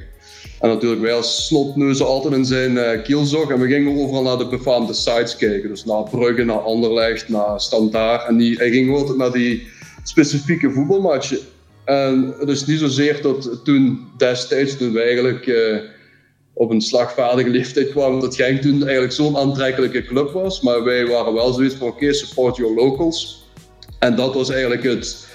En natuurlijk wij als snotneuzen altijd in zijn kielzog en we gingen overal naar de befaamde sites kijken. Dus naar Brugge, naar Anderlecht, naar Standaard. En die, hij ging altijd naar die specifieke voetbalmatchen. En het is niet zozeer dat toen destijds, toen we eigenlijk op een slagvaardige leeftijd kwamen, dat Genk toen eigenlijk zo'n aantrekkelijke club was. Maar wij waren wel zoiets van, oké, support your locals. En dat was eigenlijk het...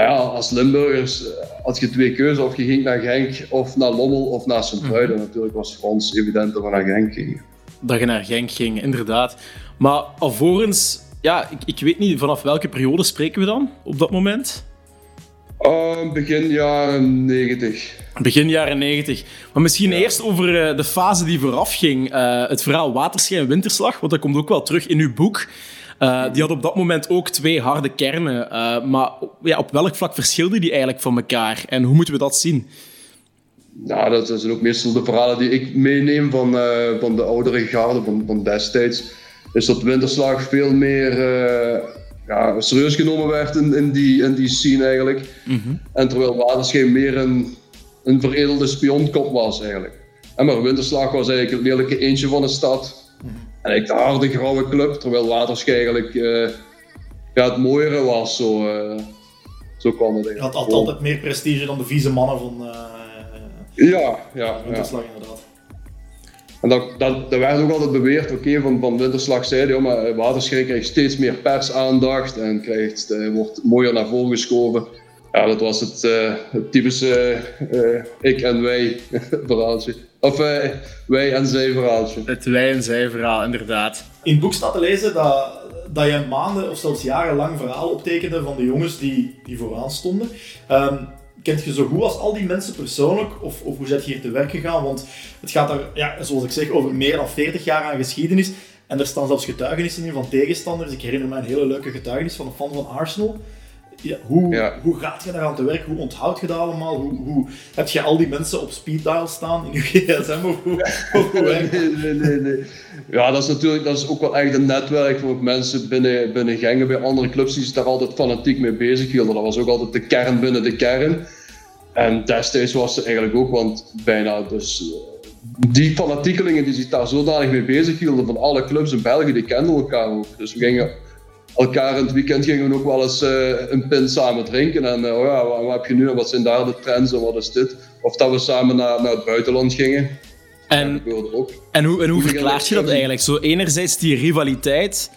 Nou ja, als Limburgers had je twee keuzes, of je ging naar Genk, of naar Lommel, of naar Sint-Truiden. Mm. Natuurlijk was voor ons evident dat we naar Genk gingen.
Dat je naar Genk ging, inderdaad. Maar alvorens, ja, ik, ik weet niet, vanaf welke periode spreken we dan op dat moment?
Uh, begin jaren 90.
Begin jaren 90. Maar misschien eerst over uh, de fase die vooraf ging. Uh, het verhaal Waterschijn Winterslag, want dat komt ook wel terug in uw boek. Uh, die had op dat moment ook twee harde kernen. maar ja, op welk vlak verschilden die eigenlijk van elkaar? En hoe moeten we dat zien?
Nou, dat zijn ook meestal de verhalen die ik meeneem van, van de oudere garde van, van destijds. Is dat Winterslag veel meer ja, serieus genomen werd in, in, die, in die scene eigenlijk. Mm En terwijl Waterschijn meer een, een veredelde spionkop was eigenlijk. En maar Winterslag was eigenlijk het lelijke eentje van de stad. En ik de harde grauwe club, terwijl Waterschijn eigenlijk uh, ja, het mooiere was. Zo, uh, zo kwam het
had altijd meer prestige dan de vieze mannen van uh,
ja, ja,
Winterslag ja. inderdaad.
En dat, dat, dat werd ook altijd beweerd, oké, van, van Winterslag zeiden, ja, maar Waterschijn krijgt steeds meer persaandacht en krijgt, wordt mooier naar voren geschoven. Ja, dat was het, uh, het typische uh, ik en wij verhaaltje. Of wij en zij verhaaltje.
Het wij en zij verhaal, inderdaad.
In het boek staat te lezen dat, dat je maanden of zelfs jarenlang verhaal optekende van de jongens die, die vooraan stonden. Um, kent je zo goed als al die mensen persoonlijk? Of, of hoe zit je hier te werk gegaan? Want het gaat daar, ja, zoals ik zeg, over meer dan 40 jaar aan geschiedenis. En er staan zelfs getuigenissen in van tegenstanders. Ik herinner me een hele leuke getuigenis van een fan van Arsenal. Ja, hoe, hoe gaat je daar aan te werk? Hoe onthoud je dat allemaal? Hoe, hoe heb je al die mensen op speed dial staan in je gsm? Of hoe, hoe
nee, nee, nee, nee, Ja, dat is natuurlijk dat is ook wel echt een netwerk voor mensen binnen, binnen Gengen bij andere clubs die zich daar altijd fanatiek mee bezig hielden. Dat was ook altijd de kern binnen de kern. En destijds was ze eigenlijk ook, want bijna dus die fanatiekelingen die zich daar zodanig mee bezig hielden van alle clubs in België, die kenden elkaar ook. Dus we gingen elkaar in het weekend gingen we ook wel eens uh, een pint samen drinken. En uh, oh ja, wat, wat, heb je nu en wat zijn daar de trends en wat is dit? Of dat we samen naar, naar het buitenland gingen.
En, en hoe, en hoe verklaart je dat eigenlijk? Zo enerzijds die rivaliteit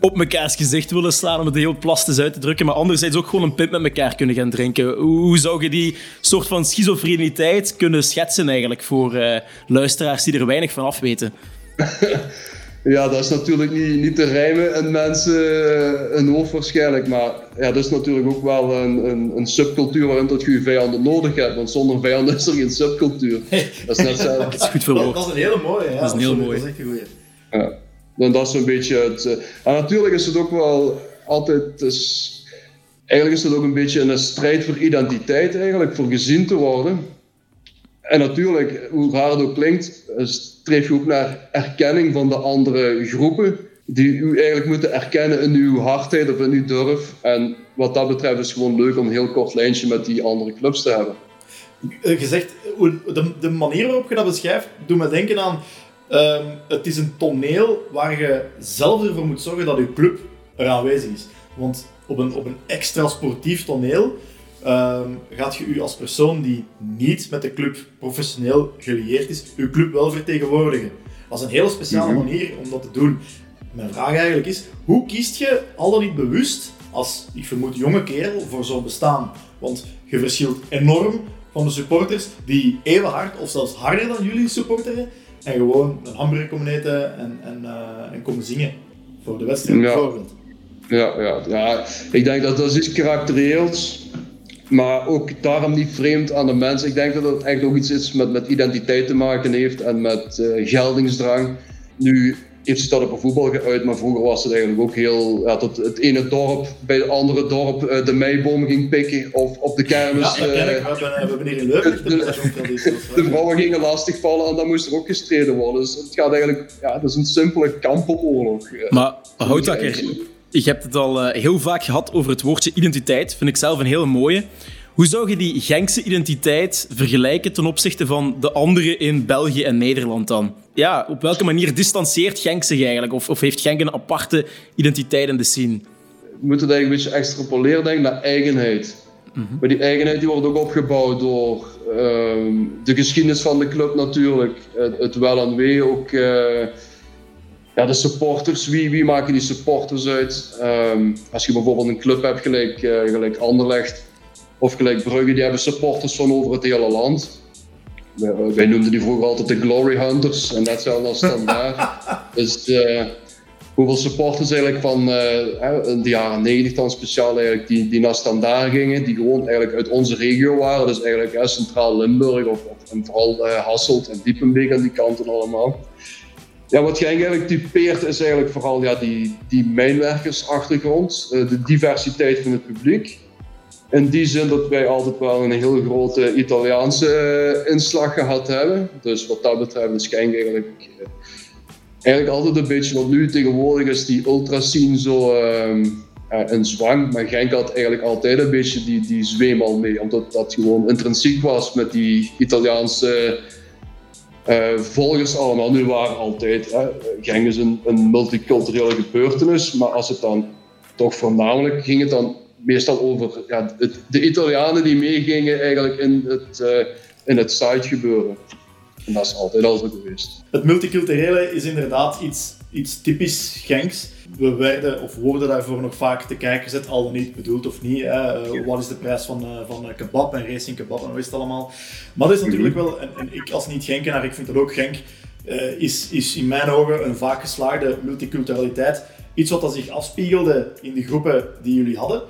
op mekaars gezicht willen slaan om het heel plastisch uit te drukken, maar anderzijds ook gewoon een pint met elkaar kunnen gaan drinken. Hoe, hoe zou je die soort van schizofreniteit kunnen schetsen eigenlijk voor uh, luisteraars die er weinig van af weten?
Ja, dat is natuurlijk niet, niet te rijmen in mensen eh, een hoofd waarschijnlijk. Maar ja, dat is natuurlijk ook wel een, een, een subcultuur waarin dat je je vijanden nodig hebt. Want zonder vijanden is er geen subcultuur.
Dat is net zo. dat is goed verwoord.
Dat, is een hele mooie. Ja.
Dat is een heel
mooie.
Dat is
echt een goeie.
Ja. Dan dat is een beetje het... Uh, en natuurlijk is het ook wel altijd... Dus, eigenlijk is het ook een beetje een strijd voor identiteit eigenlijk. Voor gezien te worden. En natuurlijk, hoe raar het ook klinkt, streef je ook naar erkenning van de andere groepen, die u eigenlijk moeten erkennen in uw hardheid of in uw durf. En wat dat betreft is het gewoon leuk om een heel kort lijntje met die andere clubs te hebben.
Eh, gezegd, de, de manier waarop je dat beschrijft, doet me denken aan... Um, het is een toneel waar je zelf ervoor moet zorgen dat je club er aanwezig is. Want op een, op een extra sportief toneel um, gaat je u als persoon die niet met de club professioneel gelieerd is, uw club wel vertegenwoordigen. Dat is een hele speciale mhm. manier om dat te doen. Mijn vraag eigenlijk is, hoe kiest je al dan niet bewust als, ik vermoed, jonge kerel voor zo'n bestaan? Want je verschilt enorm van de supporters die even hard of zelfs harder dan jullie supporteren en gewoon een hamburger komen eten en, en, uh, en komen zingen voor de wedstrijd bijvoorbeeld.
Ja, ja, ja, ik denk dat dat is iets karakterieels, maar ook daarom niet vreemd aan de mensen. Ik denk dat het echt ook iets is met, met identiteit te maken heeft en met uh, geldingsdrang. Nu, heeft zich dat op een voetbal geuit, maar vroeger was het eigenlijk ook heel. Ja, tot het ene dorp bij het andere dorp uh, de meiboom ging pikken of op de kermis.
Ja, uh, we, hebben hier in Leuven de,
de, de, vrouwen gingen lastigvallen en dan moest er ook gestreden worden. Dus het gaat eigenlijk. Ja, dat is een simpele kampenoorlog.
Maar Houtakker, je hebt het al heel vaak gehad over het woordje identiteit. Vind ik zelf een hele mooie. Hoe zou je die Genkse identiteit vergelijken ten opzichte van de andere in België en Nederland dan? Ja, op welke manier distancieert Genk zich eigenlijk? Of, of heeft Genk een aparte identiteit in de scene?
We moeten het eigenlijk een beetje extrapoleren denk, naar eigenheid. Maar die eigenheid die wordt ook opgebouwd door ehm, de geschiedenis van de club natuurlijk. Het, het wel en wee ook. Uh, ja, de supporters, wie, wie maken die supporters uit? Ehm, als je bijvoorbeeld een club hebt gelijk, uh, gelijk Anderlecht of gelijk Brugge, die hebben supporters van over het hele land. Wij, noemden die vroeger altijd de Glory Hunters en dat is wel standaard. dus uh, hoeveel supporters eigenlijk van uh, in de jaren 90 dan speciaal eigenlijk, die, die naar standaard gingen, die gewoon eigenlijk uit onze regio waren. Dus eigenlijk Centraal Limburg of, of en vooral Hasselt en Diepenbeek aan die kanten allemaal. Ja, wat je eigenlijk typeert is eigenlijk vooral ja, die, die mijnwerkersachtergrond, de diversiteit van het publiek in die zin dat wij altijd wel een heel grote Italiaanse eh, inslag gehad hebben. Dus wat dat betreft is Genk eigenlijk, eh, eigenlijk altijd een beetje, want nu tegenwoordig is die ultrascene zo een zwang, maar Genk had eigenlijk altijd een beetje die, die zweem al mee, omdat dat gewoon intrinsiek was met die Italiaanse uh, volgers allemaal. Nu waren altijd, hè, is een, een multiculturele gebeurtenis, maar als het dan toch voornamelijk ging het dan meestal over ja, het, de Italianen die meegingen eigenlijk in het, uh, in het site gebeuren. En dat is altijd al zo geweest.
Het multiculturele is inderdaad iets, iets typisch Genks. We werden of worden daarvoor nog vaak te kijken gezet, al dan niet bedoeld of niet. Hè. Wat is de prijs van, uh, van kebab en racing kebab en wat is het allemaal. Maar dat is natuurlijk wel, en, en ik als niet-Genkenaar, ik vind dat ook Genk, uh, is, is in mijn ogen een vaak geslaagde multiculturaliteit. Iets wat dat zich afspiegelde in de groepen die jullie hadden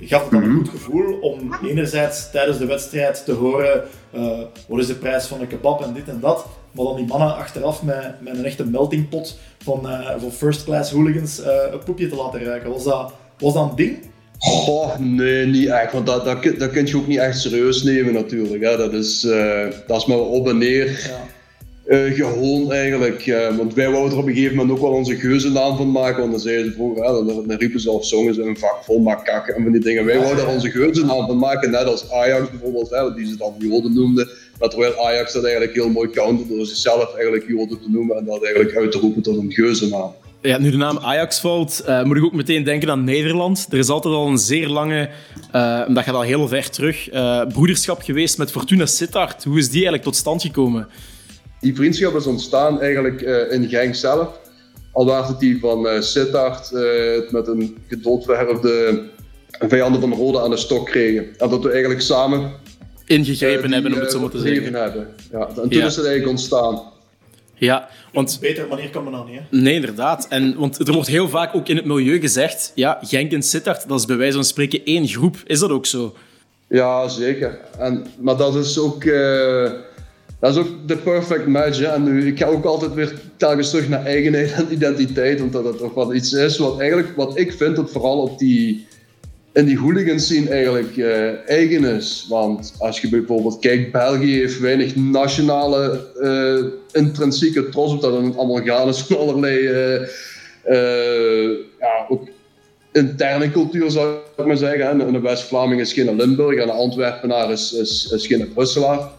gaf het dan een mhm. goed gevoel om enerzijds tijdens de wedstrijd te horen uh, wat is de prijs van een kebab en dit en dat, maar dan die mannen achteraf met, met een echte meltingpot van, uh, van first class hooligans uh, een poepje te laten ruiken. Was dat, was dat een ding?
Goh, nee, niet echt. Want dat, dat, dat kun je ook niet echt serieus nemen natuurlijk. Hè. Dat, is, dat is maar op en neer. Ja uh, gehoon eigenlijk. Uh, want wij wouden er op een gegeven moment ook wel onze geuzennaam van maken. Want dan zeiden ze vroeger, ja, dan, dan riepen ze of zongen ze een vak vol makakken en van die dingen. Wij wouden er onze geuzennaam van maken, net als Ajax bijvoorbeeld, hè, die ze dan Joden noemden. Maar terwijl Ajax dat eigenlijk heel mooi counterde door zichzelf eigenlijk Joden te noemen en dat eigenlijk uit te roepen tot een geuzennaam.
Ja, nu de naam Ajax valt, uh, moet ik ook meteen denken aan Nederland. Er is altijd al een zeer lange, uh, dat gaat al heel ver terug, uh, broederschap geweest met Fortuna Sittard. Hoe is die eigenlijk tot stand gekomen?
die vriendschap is ontstaan eigenlijk in Genk zelf. Al was het die van Sittard met een gedoodverfde vijanden van Rode aan de stok kregen. En dat we eigenlijk samen...
Ingegrepen hebben, om het zo maar te zeggen.
Hebben. Ja, en toen ja. is het eigenlijk ontstaan.
Ja, want...
Een betere manier kan men dan niet,
Nee, inderdaad. En, want er wordt heel vaak ook in het milieu gezegd... Ja, Genk en Sittard, dat is bij wijze van spreken één groep. Is dat ook zo?
Ja, zeker. En, maar dat is ook... Dat is ook de perfect match. En nu, ik ga ook altijd weer telkens terug naar eigenheid en identiteit, omdat dat toch wel iets is wat eigenlijk, wat ik vind, dat vooral op die, in die hooligans scene eigenlijk uh, eigen is. Want als je bijvoorbeeld kijkt, België heeft weinig nationale uh, intrinsieke trots op dat het allemaal gaan is van allerlei, uh, ja, ook interne cultuur zou ik maar zeggen. Een West-Vlaming is geen Limburg en een Antwerpenaar is, is, is geen Brusselaar.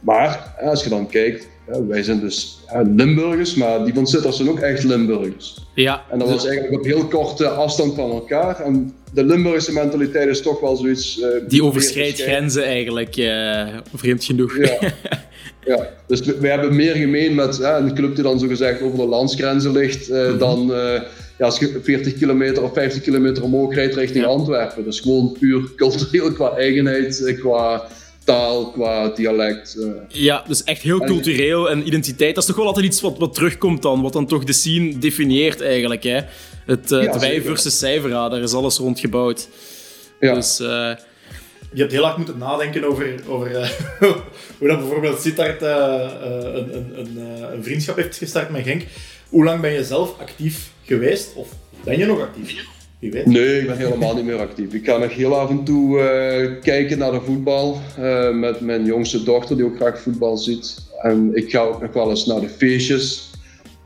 Maar als je dan kijkt, wij zijn dus Limburgers, maar die van Sittard zijn ook echt Limburgers.
Ja,
en dat was eigenlijk op heel korte afstand van elkaar. En de Limburgse mentaliteit is toch wel zoiets... Uh,
die overschrijdt grenzen eigenlijk, uh, vreemd genoeg.
Ja. ja. Dus we, hebben meer gemeen met een club die dan zogezegd over de landsgrenzen ligt, mm -hmm. dan ja, als je 40 kilometer of 50 kilometer omhoog rijdt richting ja. Antwerpen. Dus gewoon puur cultureel qua eigenheid, qua taal, qua dialect. Uh.
Ja, dus echt heel cultureel en identiteit. Dat is toch wel altijd iets wat, wat terugkomt dan, wat dan toch de scene definieert eigenlijk. Hè? Het, uh,
Ja,
het wij versus zij verhaal, daar is alles rond gebouwd.
Ja.
Dus eh,
Je hebt heel hard moeten nadenken over, over eh, hoe dat bijvoorbeeld Sittard eh, eh, een, een, een, eh, een vriendschap heeft gestart met Genk. Hoe lang ben je zelf actief geweest? Of ben je nog actief? Wie weet.
Nee, ik ben helemaal niet meer actief. Ik ga nog heel af en toe eh, kijken naar de voetbal eh, met mijn jongste dochter, die ook graag voetbal ziet. En ik ga ook nog wel eens naar de feestjes.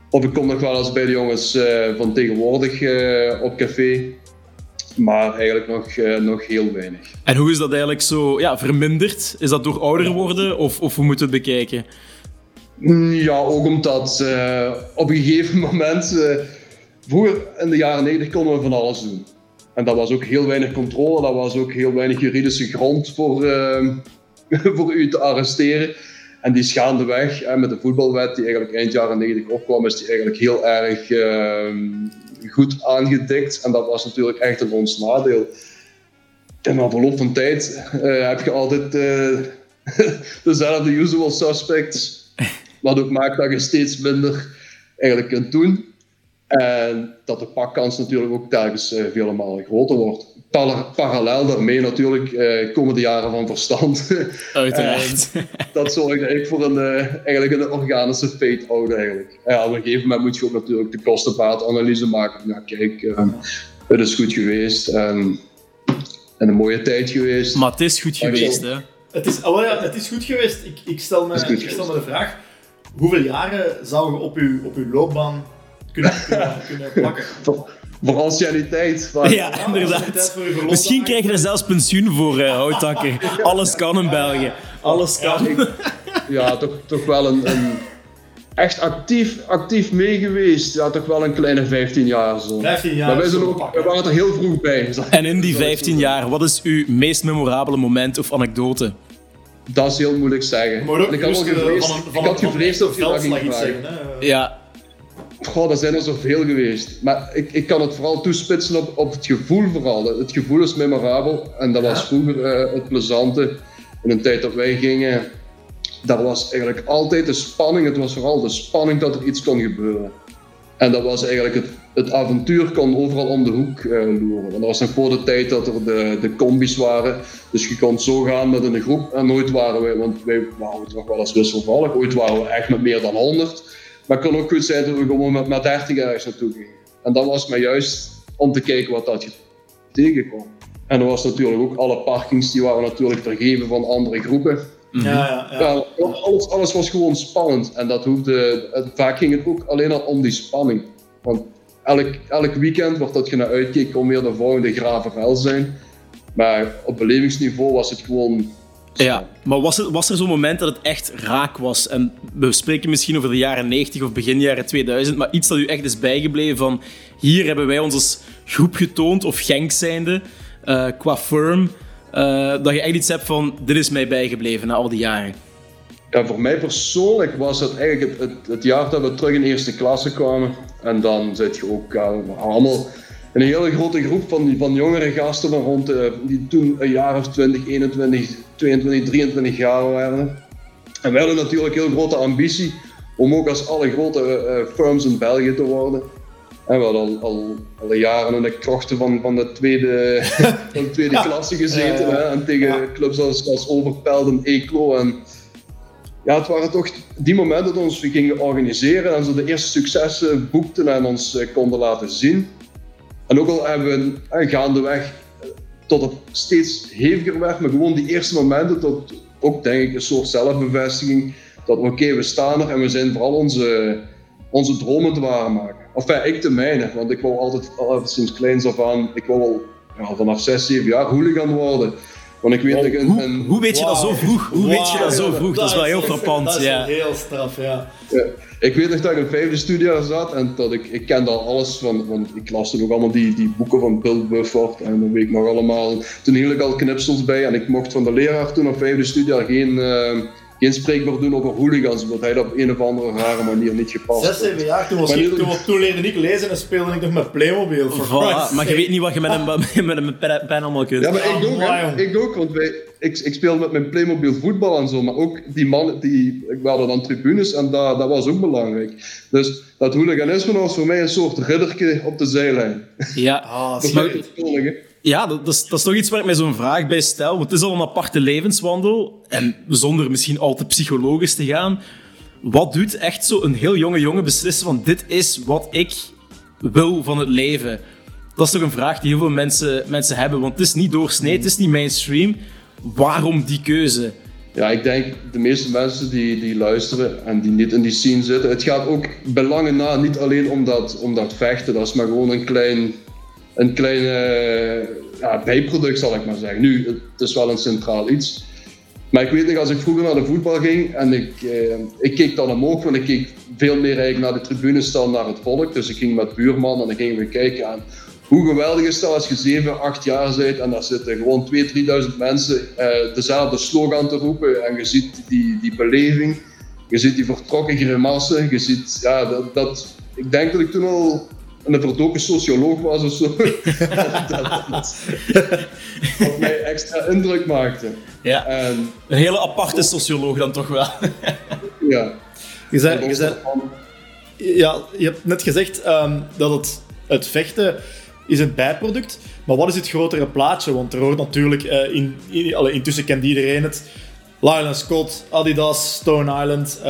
Of ik kom nog wel eens bij de jongens eh, van tegenwoordig eh, op café. Maar eigenlijk nog, eh, nog heel weinig.
En hoe is dat eigenlijk zo ja, verminderd? Is dat door ouder worden of, of hoe moeten we het bekijken?
Mm, Ja, ook omdat eh, op een gegeven moment, eh, vroeger in de jaren 90 konden we van alles doen. En dat was ook heel weinig controle, dat was ook heel weinig juridische grond voor, eh, voor u te arresteren. En die is gaandeweg, en met de voetbalwet die eigenlijk eind jaren 90 opkwam, is die eigenlijk heel erg eh, goed aangedikt. En dat was natuurlijk echt in ons nadeel. En na verloop van tijd eh, heb je altijd eh, dezelfde usual suspects. Wat ook maakt dat je steeds minder eigenlijk kunt doen. En dat de pakkans natuurlijk ook telkens eh, vele malen groter wordt. Para- parallel daarmee natuurlijk eh, komen de jaren van verstand.
Uiteraard.
dat zorgt eigenlijk voor een, eh, eigenlijk een organische fade-out eigenlijk. Ja, op een gegeven moment moet je ook natuurlijk de kostenbaatanalyse maken. Ja, kijk, eh, het is goed geweest. En, en een mooie tijd geweest.
maar het is goed geweest, hè?
Het is, oh ja, het is goed geweest. Ik, ik, stel me,
Het is goed
ik stel me de vraag: hoeveel jaren zou je op je, op uw loopbaan kunnen, kunnen, kunnen plakken?
voor, anciëniteit. maar-
Ja,
tijd
inderdaad.
voor je verlof
Misschien krijg je er zelfs pensioen voor, eh Houtakker. Alles kan in België. Alles kan.
ik- ja, toch, toch wel een, een echt actief, actief mee geweest. Ja, toch wel een kleine 15 jaar zo.
15 jaar.
maar wij, zijn
zo
ook,
pakken.
wij waren er heel vroeg bij.
En in die 15 jaar, wat is uw meest memorabele moment of anekdote?
Dat is heel moeilijk zeggen.
Maar ook
En ik had, gevreesd,
van
ik had gevreesd
een
je dat ging vragen.
zeggen. Hè?
Ja,
Goh, er zijn er zoveel geweest. Maar ik, ik kan het vooral toespitsen op, op het gevoel vooral. Het gevoel is memorabel. En dat was vroeger eh, het plezante. In een tijd dat wij gingen, daar was eigenlijk altijd de spanning. Het was vooral de spanning dat er iets kon gebeuren. En dat was eigenlijk het, het avontuur kon overal om de hoek eh loeren. Want dat was nog voor de tijd dat er de, de combis waren. Dus je kon zo gaan met een groep. En nooit waren wij, want wij waren toch wel eens wisselvallig. Ooit waren we echt met meer dan 100. Maar het kon ook goed zijn dat we gewoon met, met 30 ergens naartoe gingen. En dat was maar juist om te kijken wat dat je tegenkwam. En er was natuurlijk ook alle parkings die waren natuurlijk vergeven van andere groepen.
Ja, ja, ja.
Ja, alles, alles was gewoon spannend. En dat hoefde, het- vaak ging het ook alleen al om die spanning. Want elk, elk weekend, waar dat je naar uitkeek, kon weer de volgende gravenvel zijn. Maar op belevingsniveau was het gewoon...
ja. Maar was, het, was er zo'n moment dat het echt raak was? En we spreken misschien over de jaren 90 of begin jaren 2000, maar iets dat u echt is bijgebleven van hier hebben wij ons als groep getoond, of Genk zijnde, eh, qua firm, eh, dat je echt iets hebt van dit is mij bijgebleven na al die jaren.
Ja, voor mij persoonlijk was het eigenlijk het, het, het jaar dat we terug in eerste klasse kwamen. En dan zit je ook allemaal een hele grote groep van, van jongere gasten van rond, eh, die toen een jaar of 20, 21, 22, 23 jaar waren. En wij hadden natuurlijk heel grote ambitie om ook als alle grote eh, firms in België te worden. En we hadden al, al, al jaren in de krochten van, van de tweede, van de tweede klasse gezeten. Hè, en tegen
Ja.
clubs als, als Overpelt en Eeklo. En, ja, het waren toch die momenten dat we ons gingen organiseren en ze de eerste successen boekten en ons eh, konden laten zien. En ook al hebben we eh, gaandeweg eh, tot het steeds heviger werd, maar gewoon die eerste momenten tot ook denk ik een soort zelfbevestiging dat oké, we staan er en we zijn vooral onze, onze dromen te waarmaken. Enfin, ik de mijne, want ik wou altijd, altijd sinds kleins af aan, ik wou al ja, vanaf 6, 7 jaar hooligan worden. Want ik weet
Hoe,
een-
hoe weet je dat zo vroeg? Hoe weet je dat zo vroeg? Dat is wel heel frappant.
Dat is
Ja.
heel straf, ja.
Ja, ik weet nog dat ik in vijfde studiejaar zat en dat ik, ik kende al alles van, want ik las toen ook allemaal die, die boeken van Bill Bufford en dan weet ik nog allemaal, toen hield ik al knipsels bij en ik mocht van de leraar toen op vijfde studiejaar geen, eh, geen spreekwoord doen over hooligans, omdat hij dat op een of andere rare manier niet gepast
Zes, zeven jaar, toen, was
Maar
ik, toen, toen leerde ik lezen en speelde ik nog met Playmobil.
Voilà, maar je weet niet wat je met een, met een pen, allemaal kunt.
Ja, maar ik ook, hè.
jong.
ik ook, want wij, ik, ik speelde met mijn Playmobil voetbal en zo, maar ook die mannen, die, ik waren dan tribunes en dat, dat was ook belangrijk. Dus dat hooliganisme was voor mij een soort ridderke op de zijlijn.
Ja,
Ah,
Dat
Ja, dat, dat, is, toch iets waar ik mij zo'n vraag bij stel. Want het is al een aparte levenswandel. En zonder misschien al te psychologisch te gaan. Wat doet echt zo een heel jonge jongen beslissen van dit is wat ik wil van het leven? Dat is toch een vraag die heel veel mensen, mensen hebben. Want het is niet doorsnee, het is niet mainstream. Waarom die keuze?
Ja, ik denk de meeste mensen die, die luisteren en die niet in die scene zitten, het gaat ook belangen na, niet alleen om dat, om dat vechten, dat is maar gewoon een klein, een klein eh, ja, bijproduct zal ik maar zeggen. Nu, het is wel een centraal iets. Maar ik weet nog, als ik vroeger naar de voetbal ging en ik, eh, ik keek dan omhoog, want ik keek veel meer eigenlijk naar de tribunes dan naar het volk. Dus ik ging met buurman en dan gingen we kijken aan hoe geweldig is dat als je 7, 8 jaar bent en daar zitten gewoon 2.000, 3.000 mensen eh, dezelfde slogan te roepen en je ziet die, die beleving, je ziet die vertrokken grimassen, je ziet, ja, dat, ik denk dat ik toen al een verdoken socioloog was of zo. dat, dat, dat, wat mij extra indruk maakte.
Ja,
En
een hele aparte socioloog dan toch wel.
ja,
Je zei, je ja, je hebt net gezegd ehm, dat het, het vechten is een bijproduct. Maar wat is het grotere plaatje? Want er hoort natuurlijk, eh, in, in, allee, intussen kent iedereen het. Lyle Scott, Adidas, Stone Island. eh,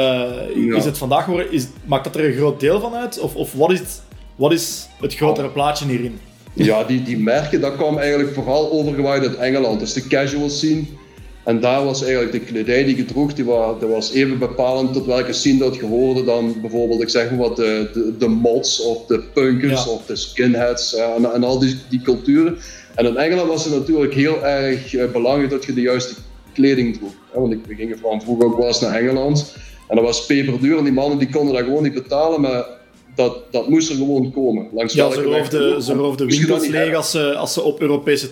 Ja.
Is het vandaag geworden? Is, maakt dat er een groot deel van uit? Of, of wat, is het, wat is het grotere plaatje hierin?
Ja, die, die merken, dat kwam eigenlijk vooral overgewaaid uit Engeland. Dus de casual scene. En daar was eigenlijk de kledij die je droeg, die was, dat was even bepalend tot welke scene dat je hoorde dan bijvoorbeeld, ik zeg maar wat, de, de, de mods of de punkers
Ja.
of de skinheads ja, en, en al die, die culturen. En in Engeland was het natuurlijk heel erg eh, belangrijk dat je de juiste kleding droeg. want ik, we gingen van vroeger ook wel eens naar Engeland. En dat was peperduur en die mannen die konden dat gewoon niet betalen, maar dat, dat moest er gewoon komen. Langs
Ja, ze roofden, ze roofden winkels leeg als ze, als ze op Europese,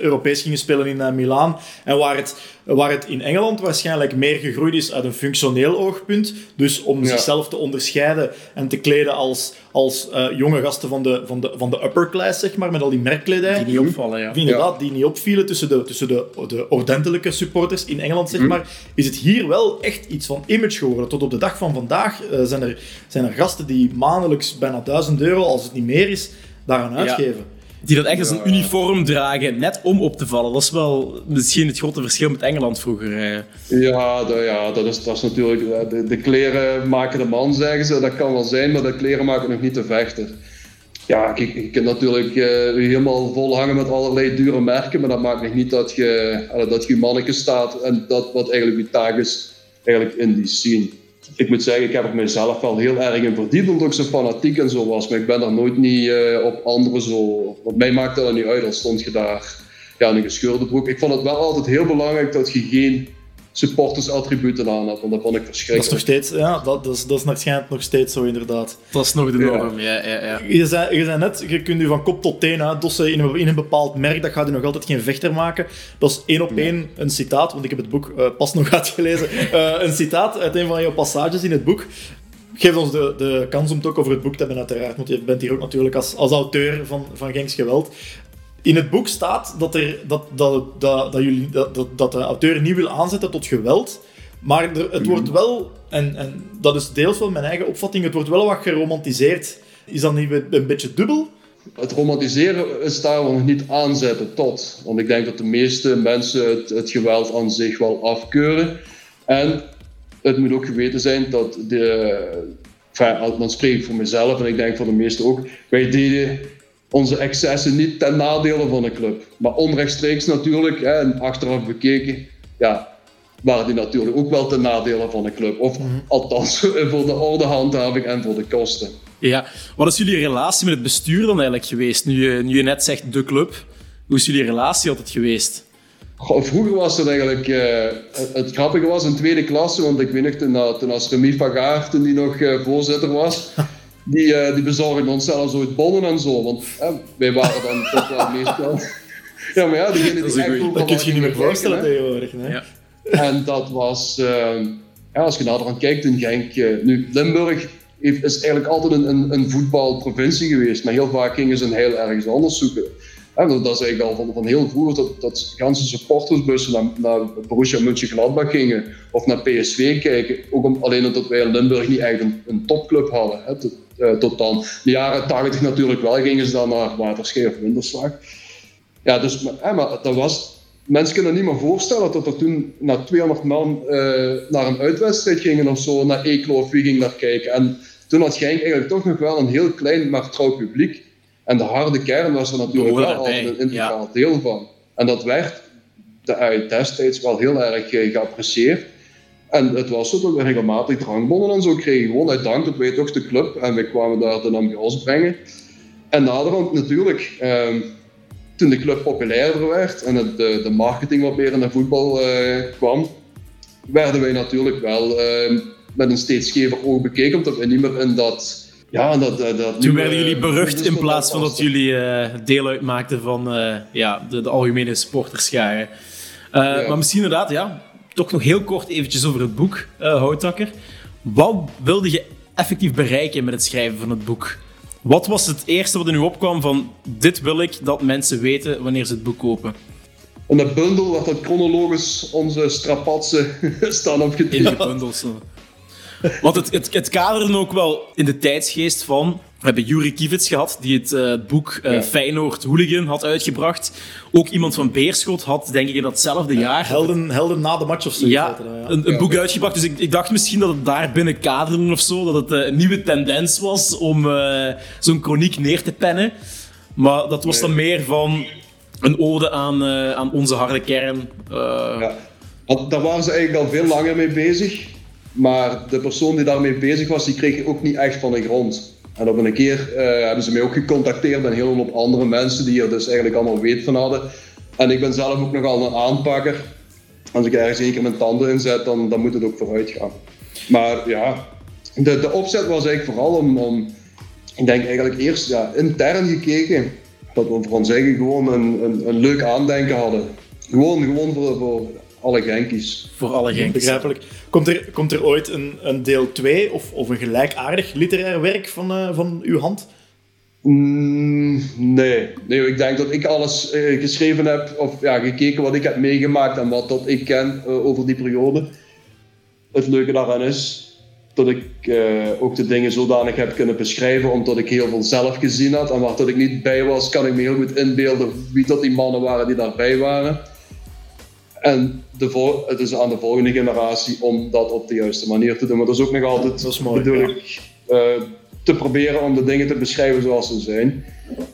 Europees gingen spelen in uh, Milaan. En waar het, waar het in Engeland waarschijnlijk meer gegroeid is uit een functioneel oogpunt. Dus om
Ja.
zichzelf te onderscheiden en te kleden als, als eh, jonge gasten van de, van, de, van de upper class, zeg maar, met al die merkkledij.
Die niet opvallen, ja.
Inderdaad, die niet opvielen tussen de, tussen de, de ordentelijke supporters in Engeland, zeg maar, is het hier wel echt iets van image geworden. Tot op de dag van vandaag eh, zijn, er, zijn er gasten die maandelijks bijna 1000 euro, als het niet meer is, daaraan uitgeven.
Die dat echt als een uniform dragen, net om op te vallen. Dat is wel misschien het grote verschil met Engeland vroeger. eh.
Ja, dat, ja dat, is, dat is natuurlijk. De, de kleren maken de man, zeggen ze. Dat kan wel zijn, maar de kleren maken nog niet de vechter. Ja, kijk, je kunt natuurlijk eh, je helemaal vol hangen met allerlei dure merken, maar dat maakt nog niet dat je, eh, dat je manneke staat en dat wat eigenlijk je taak is, eigenlijk in die scene. Ik moet zeggen, ik heb er mezelf wel heel erg in verdiept, omdat ik zo fanatiek en zo was, maar ik ben daar nooit niet eh, op anderen zo... Want mij maakte dat niet uit, al stond je daar ja, een gescheurde broek. Ik vond het wel altijd heel belangrijk dat je geen supportersattributen aan had, want dat vond ik
Dat is
verschrikkelijk.
nog steeds, ja, dat, dat, is, dat is waarschijnlijk nog steeds zo, inderdaad.
Dat is nog de
Ja.
norm, ja. ja, ja.
Je zei, je zei net, je kunt je van kop tot teen uitdossen in een, in een bepaald merk, dat gaat je nog altijd geen vechter maken. Dat is één op één een citaat, want ik heb het boek eh, pas nog uitgelezen. Eh, een citaat uit een van jouw passages in het boek. Geef ons de, de kans om het ook over het boek te hebben, uiteraard, want je bent hier ook natuurlijk als, als auteur van, van Genks Geweld. In het boek staat dat, er, dat, dat, dat, dat, jullie, dat, dat, de auteur niet wil aanzetten tot geweld, maar er, het wordt wel, en, en dat is deels wel mijn eigen opvatting, het wordt wel wat geromantiseerd. Is dat niet een beetje dubbel?
Het romantiseren is daar nog niet aanzetten tot. Want ik denk dat de meeste mensen het, het geweld aan zich wel afkeuren. En het moet ook geweten zijn dat de. Enfin, dan spreek ik voor mezelf en ik denk voor de meesten ook. Wij deden onze excessen niet ten nadele van de club. Maar onrechtstreeks natuurlijk, hè, en achteraf bekeken, ja, waren die natuurlijk ook wel ten nadele van de club. Of althans voor de ordehandhaving en voor de kosten.
Ja. Wat is jullie relatie met het bestuur dan eigenlijk geweest? Nu je, nu je net zegt de club, hoe is jullie relatie altijd geweest?
Goh, vroeger was het eigenlijk... eh, het, het grappige was in tweede klasse, want ik weet nog, toen, toen als Remy van Gaar, toen die nog eh, voorzitter was, die, eh, die bezorgde ons zelfs ooit bonnen en zo. Want eh, wij waren dan toch wel meestal... ja, maar ja, degene die echt overal
Dat kun je je niet meer
gingen
voorstellen
kijken, hè.
tegenwoordig.
Ja.
En dat was, uh, ja, als je nader aan kijkt in Genk, uh, nu Limburg heeft, is eigenlijk altijd een, een, een, voetbalprovincie geweest, maar heel vaak gingen ze een heel ergens anders zoeken. En dat is eigenlijk al van, van heel vroeger dat, dat ganse supportersbussen naar, naar Borussia Mönchengladbach gingen of naar PSV kijken. Ook om, alleen omdat wij in Limburg niet echt een, een topclub hadden. Hè, uh, tot dan. De jaren 80 natuurlijk wel gingen ze dan naar Waterschee of Winterslag. Ja, dus maar, maar dat was mensen kunnen niet meer voorstellen dat er toen na 200 man uh, naar een uitwedstrijd gingen of zo, naar Eeklo of wie ging naar kijken. En toen had Genk eigenlijk toch nog wel een heel klein maar trouw publiek. En de harde kern was er natuurlijk wel altijd een integraal ja. deel van. En dat werd de, destijds wel heel erg uh, geapprecieerd. En het was zo dat we regelmatig drankbonnen en zo kregen. Gewoon uit dank dat wij toch de club en we kwamen daar de ambiance brengen. En naderhand natuurlijk, uh, toen de club populairder werd en het, de, de, marketing wat meer in de voetbal uh, kwam, werden wij natuurlijk wel uh, met een steeds schever oog bekeken, omdat we niet meer in dat... Ja, dat, dat,
Toen werden jullie berucht in plaats van dat jullie uh, deel uitmaakten van ja, de, de, algemene sporterscharen. Ja. Maar misschien inderdaad, ja, toch nog heel kort eventjes over het boek, Houtakker. Wat wilde je effectief bereiken met het schrijven van het boek? Wat was het eerste wat er nu opkwam van dit wil ik dat mensen weten wanneer ze het boek kopen?
In de bundel werd dat chronologisch onze strapatsen staan opgetekend.
In de. Want het, het, het kaderde ook wel in de tijdsgeest van we hebben Juri Kivits gehad, die het uh, boek uh, ja. Feyenoord Hooligan had uitgebracht. Ook iemand van Beerschot had, denk ik, in datzelfde
ja,
jaar...
Helden, helden na de match of zo.
Ja, ja. een, een boek uitgebracht. Dus ik, ik, dacht misschien dat het daar binnen kaderde of zo. Dat het uh, een nieuwe tendens was om zo'n chroniek neer te pennen. Maar dat was nee. dan meer van een ode aan, aan onze harde kern.
Ja. Daar waren ze eigenlijk al veel langer mee bezig. Maar de persoon die daarmee bezig was, die kreeg ook niet echt van de grond. En op een keer uh, hebben ze mij ook gecontacteerd en heel veel andere mensen die er dus eigenlijk allemaal weet van hadden. En ik ben zelf ook nogal een aanpakker. Als ik ergens één keer mijn tanden inzet, dan, dan moet het ook vooruit gaan. Maar ja, de, de opzet was eigenlijk vooral om, om ik denk eigenlijk eerst intern gekeken, dat we voor ons eigen gewoon een, een, een leuk aandenken hadden. Gewoon, gewoon voor, voor alle Genkies.
Voor alle Genkies.
Begrijpelijk. Komt er, komt er ooit een, een deel 2 of, of een gelijkaardig literair werk van, uh, van uw hand?
Mm, nee. nee, ik denk dat ik alles uh, geschreven heb of ja, gekeken wat ik heb meegemaakt en wat dat ik ken uh, over die periode. Het leuke daaraan is dat ik ook de dingen zodanig heb kunnen beschrijven omdat ik heel veel zelf gezien had en waar dat ik niet bij was, kan ik me heel goed inbeelden wie dat die mannen waren die daarbij waren. En de het is aan de volgende generatie om dat op de juiste manier te doen. Maar dat is ook nog altijd
dat is mooi,
bedoel ik, uh, te proberen om de dingen te beschrijven zoals ze zijn.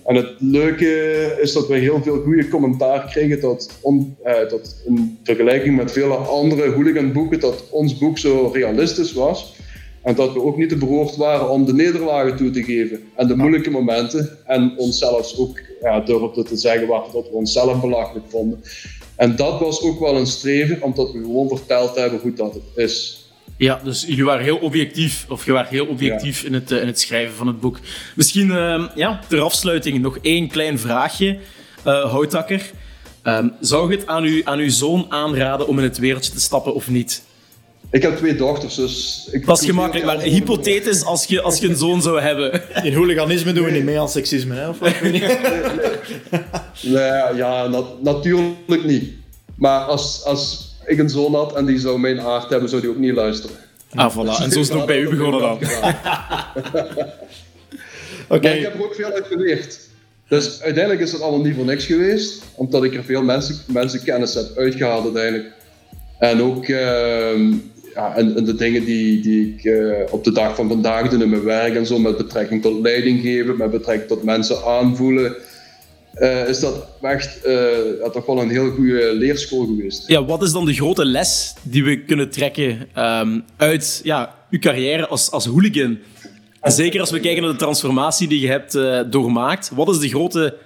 En het leuke is dat we heel veel goede commentaar kregen dat, on, uh, dat in vergelijking met vele andere hooliganboeken dat ons boek zo realistisch was. En dat we ook niet te beroerd waren om de nederlagen toe te geven en de moeilijke momenten. En onszelf ook ja, durfden te zeggen wat dat we onszelf belachelijk vonden. En dat was ook wel een streven, omdat we gewoon verteld hebben hoe dat het is.
Ja, dus je waren heel objectief, of je waren heel objectief ja. in, het, in het schrijven van het boek. Misschien uh, ja, ter afsluiting nog één klein vraagje, uh, Houtakker. Um, zou je het aan, u, aan uw zoon aanraden om in het wereldje te stappen of niet?
Ik heb twee dochters, dus... Ik
dat is gemakkelijk, maar hypothetisch als je, als je een zoon zou hebben.
In hooliganisme doen we niet mee aan seksisme, hè? Of wat?
nee, nee, ja, nat natuurlijk niet. Maar als, als ik een zoon had en die zou mijn aard hebben, zou die ook niet luisteren.
Ah, voilà. En zo is het ook bij u begonnen dan.
okay. ik heb er ook veel uit geleerd. Dus uiteindelijk is het allemaal niet voor niks geweest, omdat ik er veel mensen, mensenkennis heb uitgehaald uiteindelijk. En ook uh, ja, en, en, de dingen die, die ik uh, op de dag van vandaag doe in mijn werk en zo, met betrekking tot leiding geven, met betrekking tot mensen aanvoelen, uh, is dat echt uh, toch wel een heel goede leerschool geweest.
Ja, wat is dan de grote les die we kunnen trekken um, uit ja, uw carrière als, als hooligan? Zeker als we kijken naar de transformatie die je hebt uh, doormaakt. Wat is de grote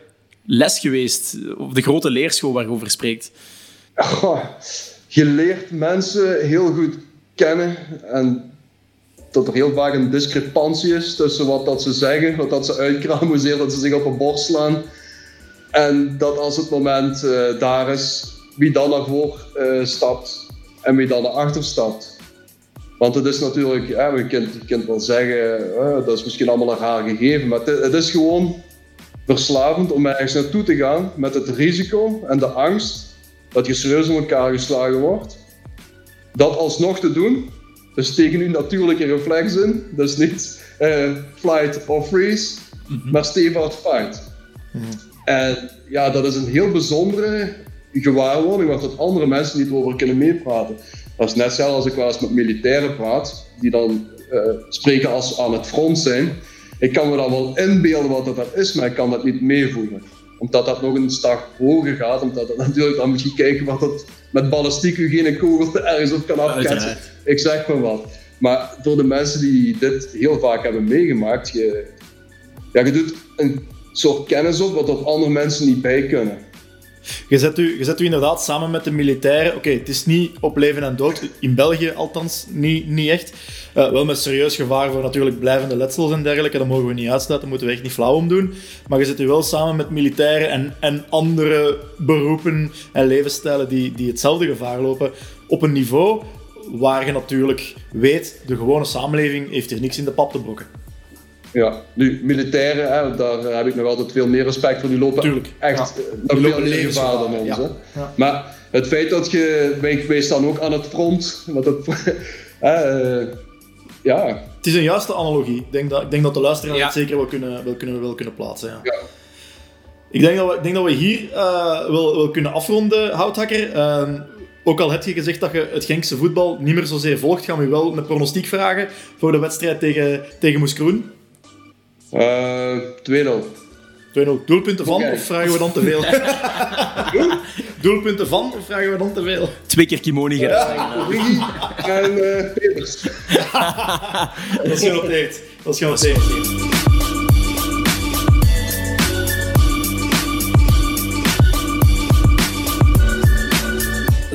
les geweest, of de grote leerschool waar je over spreekt?
Oh, je leert mensen heel goed en dat er heel vaak een discrepantie is tussen wat dat ze zeggen, wat dat ze uitkramen, hoezeer dat ze zich op een borst slaan. En dat als het moment uh, daar is, wie dan naar voren uh, stapt en wie dan erachter stapt. Want het is natuurlijk, ja, je, kunt, wel zeggen, eh, dat is misschien allemaal een raar gegeven, maar het, het is gewoon verslavend om ergens naartoe te gaan met het risico en de angst dat je serieus in elkaar geslagen wordt. Dat alsnog te doen, dus tegen uw natuurlijke reflex in, dus niet eh, flight or freeze, maar stay fight. En ja, dat is een heel bijzondere gewaarwording waar tot andere mensen niet over kunnen meepraten. Dat is net als ik wel eens met militairen praat, die dan eh, spreken als ze aan het front zijn. Ik kan me dan wel inbeelden wat dat is, maar ik kan dat niet meevoelen. Omdat dat nog een stap hoger gaat, omdat dat natuurlijk dan misschien kijken wat dat met ballistiek u geen kogel ergens op kan afketsen. Ik zeg maar wat. Maar voor de mensen die dit heel vaak hebben meegemaakt, je, ja, je doet een soort kennis op wat dat andere mensen niet bij kunnen.
Je zet, u, je zet u inderdaad samen met de militairen. Oké, het is niet op leven en dood. In België althans niet, niet echt. Eh, wel met serieus gevaar voor natuurlijk blijvende letsels en dergelijke. Dat mogen we niet uitsluiten. Daar moeten we echt niet flauw om doen. Maar je zet u wel samen met militairen en, en andere beroepen en levensstijlen die, die hetzelfde gevaar lopen. Op een niveau waar je natuurlijk weet, de gewone samenleving heeft hier niks in de pap te brokken.
Ja, nu, militairen, hè, daar heb ik nog altijd veel meer respect voor. Die lopen
Tuurlijk,
echt
ja.
eh, nog veel meer
levensgevaar,
gevaar dan ons.
ja.
Hè.
Ja.
Maar het feit dat je bent geweest dan ook aan het front, wat dat, hè, eh, ja,
Het is een juiste analogie. Ik denk dat, ik denk dat de luisteraar
Ja.
het zeker wel kunnen, wel kunnen, wel kunnen plaatsen. Ja.
Ja.
Ik, denk dat we, ik denk dat we hier eh, wel, wel kunnen afronden, Houthakker. Ehm, ook al heb je gezegd dat je het Genkse voetbal niet meer zozeer volgt, gaan we je wel een pronostiek vragen voor de wedstrijd tegen, tegen Moes Kroen.
eh 2-0.
2-0 doelpunten van, of vragen we dan te veel? doelpunten van, of vragen we dan te veel?
Twee keer Kimoni gedaan.
Origi en eh, Peters.
Dat is genoteerd. Dat is genoteerd.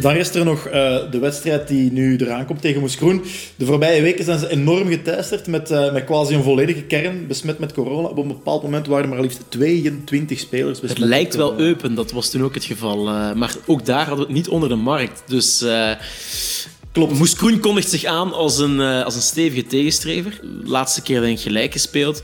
Dan rest er nog eh, de wedstrijd die nu eraan komt tegen Moes Kroen. De voorbije weken zijn ze enorm geteisterd met, eh, met quasi een volledige kern besmet met corona. Op een bepaald moment waren er maar liefst 22 spelers besmet.
Het lijkt wel open, dat was toen ook het geval. eh, maar ook daar hadden we het niet onder de markt. Dus klopt. Moes Kroen kondigt zich aan als een, als een stevige tegenstrever. Laatste keer denk ik gelijk gespeeld.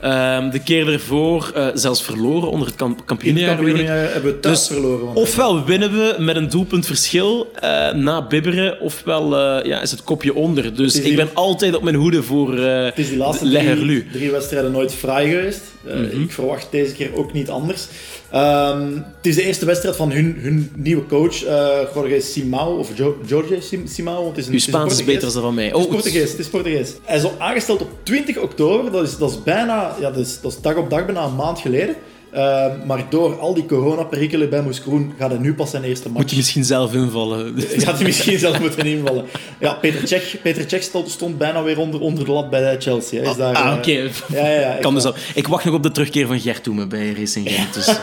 Ehm, de keer ervoor eh, zelfs verloren onder het kamp kampioenjaar.
hebben we thuis
Dus
verloren.
Ofwel winnen we met een doelpunt verschil eh, na bibberen, ofwel eh, ja, is het kopje onder. Dus ik ben altijd op mijn hoede voor eh
Het is die laatste drie, drie wedstrijden nooit fraai geweest.
Mhm.
Ik verwacht deze keer ook niet anders. Ehm, het is de eerste wedstrijd van hun, hun nieuwe coach, eh Jorge Simao, of jo Jorge Sim- Simao. Het is een,
Uw Spaans is beter dan van mij.
Het is
Oh,
Portugees, het is Portugees. Hij is aangesteld op 20 oktober, dat is, dat is bijna, ja, dat is, dat is dag op dag bijna een maand geleden. Ehm, maar door al die coronaperikelen bij Moes Kroen gaat hij nu pas zijn eerste match.
moet je misschien zelf invallen.
Gaat hij misschien zelf moeten invallen. Ja, Peter Cech, Peter Cech stond, stond bijna weer onder, onder de lat bij Chelsea. Hij is daar,
ah,
eh,
oké.
Ja, ja, ja.
Kan
ik-
dus al. Ik wacht nog op de terugkeer van Gert Toemen bij Racing Genk. Dus, eh,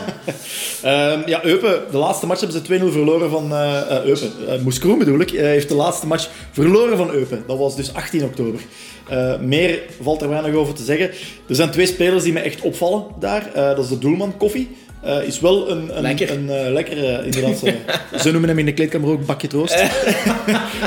Ehm, ja, Eupen, de laatste match hebben ze 2-0 verloren van eh, Eupen. Eh, Moes Kroen bedoel ik, heeft de laatste match verloren van Eupen. Dat was dus 18 oktober. Eh, meer valt er weinig over te zeggen. Er zijn twee spelers die me echt opvallen daar. Eh, dat is de doelman, Koffie. Eh, is wel een, een,
Lekker.
een eh, lekkere, inderdaad. eh, ze noemen hem in de kleedkamer ook bakje troost.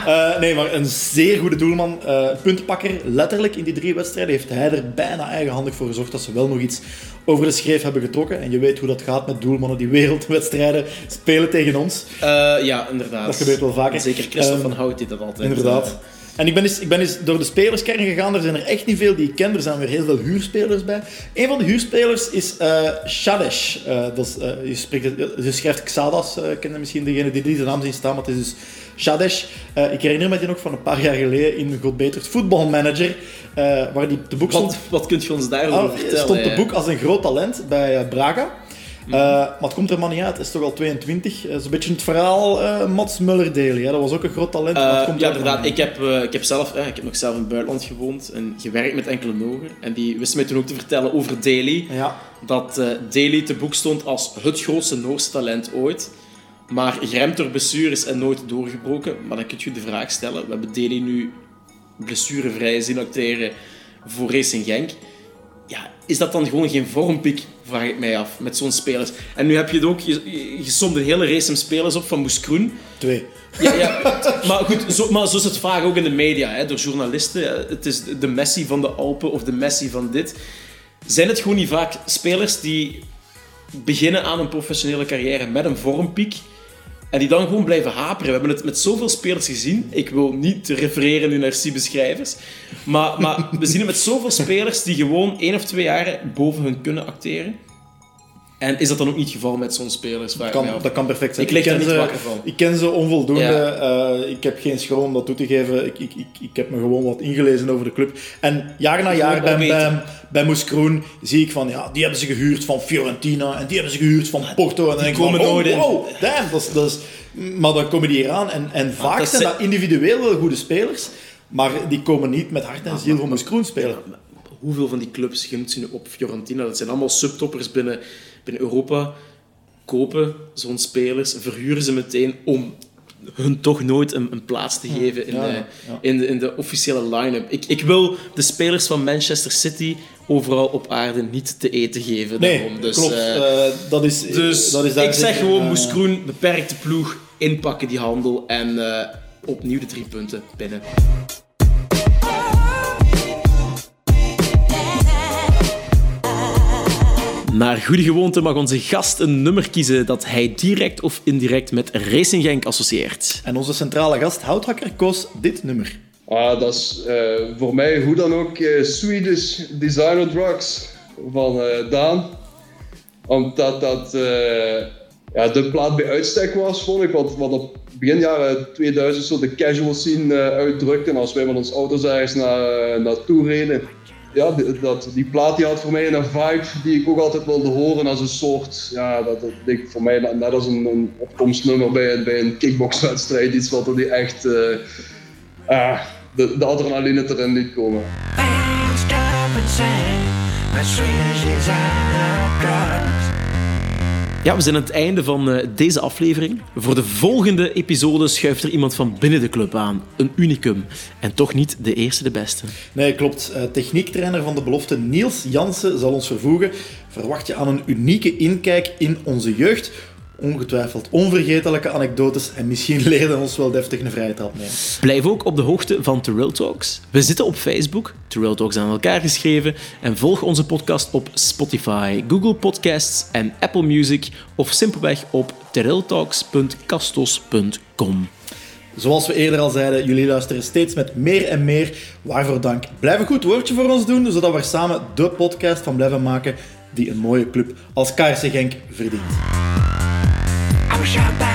Eh, nee, maar een zeer goede doelman. eh puntenpakker, letterlijk in die drie wedstrijden heeft hij er bijna eigenhandig voor gezorgd dat ze wel nog iets over de schreef hebben getrokken. En je weet hoe dat gaat met doelmannen die wereldwedstrijden spelen tegen ons.
Eh, ja, inderdaad.
Dat gebeurt wel vaker.
Zeker Christophe
Ehm,
van Hout deed dat altijd.
Inderdaad. En ik ben, eens, ik ben eens door de spelerskern gegaan. Er zijn er echt niet veel die ik ken. Er zijn weer heel veel huurspelers bij. Een van de huurspelers is eh Shadesh. Eh, dat is, eh, je, spreekt, je schrijft Xadas. eh kennen misschien degene die deze naam zien staan. Maar het is dus Shadesh. Ik herinner me die nog van een paar jaar geleden in God Betert Voetbalmanager. waar die te boek stond.
Wat, wat kunt je ons daarover
Ah,
vertellen?
stond te boek als een groot talent bij Braga. Eh, maar het komt er maar niet uit. Hij is toch al 22. Dat is een beetje het verhaal eh, Mats Muller-Daly. hè. Dat was ook een groot talent. maar het
Eh,
komt
ja,
er
inderdaad. Ik heb, ik, heb zelf, ik heb nog zelf in het buitenland gewoond en gewerkt met enkele Nogen. En die wisten mij toen ook te vertellen over Daly.
Ja.
Dat Daly te boek stond als het grootste Noorse talent ooit. Maar geremd door blessures en nooit doorgebroken. Maar dan kun je je de vraag stellen. We hebben Daly nu blessurevrij zien acteren voor Racing Genk. Ja, is dat dan gewoon geen vormpiek vraag ik mij af, met zo'n spelers. En nu heb je het ook, je, je somt een hele race spelers op van Moes Kroen.
Twee.
Ja, ja, maar goed, zo, maar zo is het vaak ook in de media, hè, door journalisten. Het is de Messi van de Alpen of de Messi van dit. Zijn het gewoon niet vaak spelers die beginnen aan een professionele carrière met een vormpiek en die dan gewoon blijven haperen. We hebben het met zoveel spelers gezien. Ik wil niet refereren naar C-beschrijvers. Maar, maar we zien het met zoveel spelers die gewoon één of twee jaar boven hun kunnen acteren. En is dat dan ook niet het geval met zo'n spelers?
Dat kan, dat kan perfect zijn.
Ik lig
ken
er niet
ze,
wakker van.
Ik ken ze onvoldoende.
Ja.
Eh, ik heb geen schroom om dat toe te geven. Ik, ik, ik, ik heb me gewoon wat ingelezen over de club. En jaar na jaar bij, bij, bij Moes Kroen zie ik van, ja, die hebben ze gehuurd van Fiorentina en die hebben ze gehuurd van Porto. En dan denk ik van, oh, wow, damn, dat is, dat is... Maar dan komen die hier aan en, en vaak
dat
zijn dat individueel wel goede spelers, maar die komen niet met hart en ziel voor Moes Kroen spelen.
Hoeveel van die clubs, noemt ze nu op Fiorentina, dat zijn allemaal subtoppers binnen, binnen Europa, kopen zo'n spelers, verhuren ze meteen om hun toch nooit een, een plaats te geven in,
ja,
de,
ja.
in, de, in de officiële line-up. Ik, ik wil de spelers van Manchester City overal op aarde niet te eten geven.
Nee,
daarom. Dus,
klopt.
eh,
Eh, dat is,
dus
dat is
ik zeg gewoon,
eh,
Moes Kroen, beperkte ploeg, inpakken die handel en eh, opnieuw de drie punten binnen. Naar goede gewoonte mag onze gast een nummer kiezen dat hij direct of indirect met Racing Genk associeert.
En onze centrale gast, Houthakker, koos dit nummer.
Ah, dat is eh, voor mij hoe dan ook eh, Swedish Designer Drugs van eh, Daan. Omdat dat eh, ja, de plaat bij uitstek was, vond ik. Wat, wat op begin jaren 2000 zo de casual scene eh, uitdrukte. En als wij met ons auto's ergens naar, uh, naartoe reden. Ja, dat, die plaat die had voor mij een vibe die ik ook altijd wilde horen als een soort, ja, dat, dat leek voor mij net als een, opkomstnummer bij, een- bij een kickboxwedstrijd. Iets wat er die echt eh, de, de adrenaline erin liet komen.
Ja, we zijn aan het einde van eh, deze aflevering. Voor de volgende episode schuift er iemand van binnen de club aan. Een unicum. En toch niet de eerste de beste.
Nee, klopt. Eh, techniektrainer van de belofte Niels Jansen zal ons vervoegen. Verwacht je aan een unieke inkijk in onze jeugd. Ongetwijfeld onvergetelijke anekdotes en misschien leerde ons wel deftig een vrije trap nemen.
Blijf ook op de hoogte van Terrell Talks. We zitten op Facebook, Terrell Talks aan elkaar geschreven. En volg onze podcast op Spotify, Google Podcasts en Apple Music. Of simpelweg op terrelltalks.castos.com.
Zoals we eerder al zeiden, jullie luisteren steeds met meer en meer. Waarvoor dank. Blijf een goed woordje voor ons doen, zodat we er samen de podcast van blijven maken die een mooie club als KRC Genk verdient.
I was shot by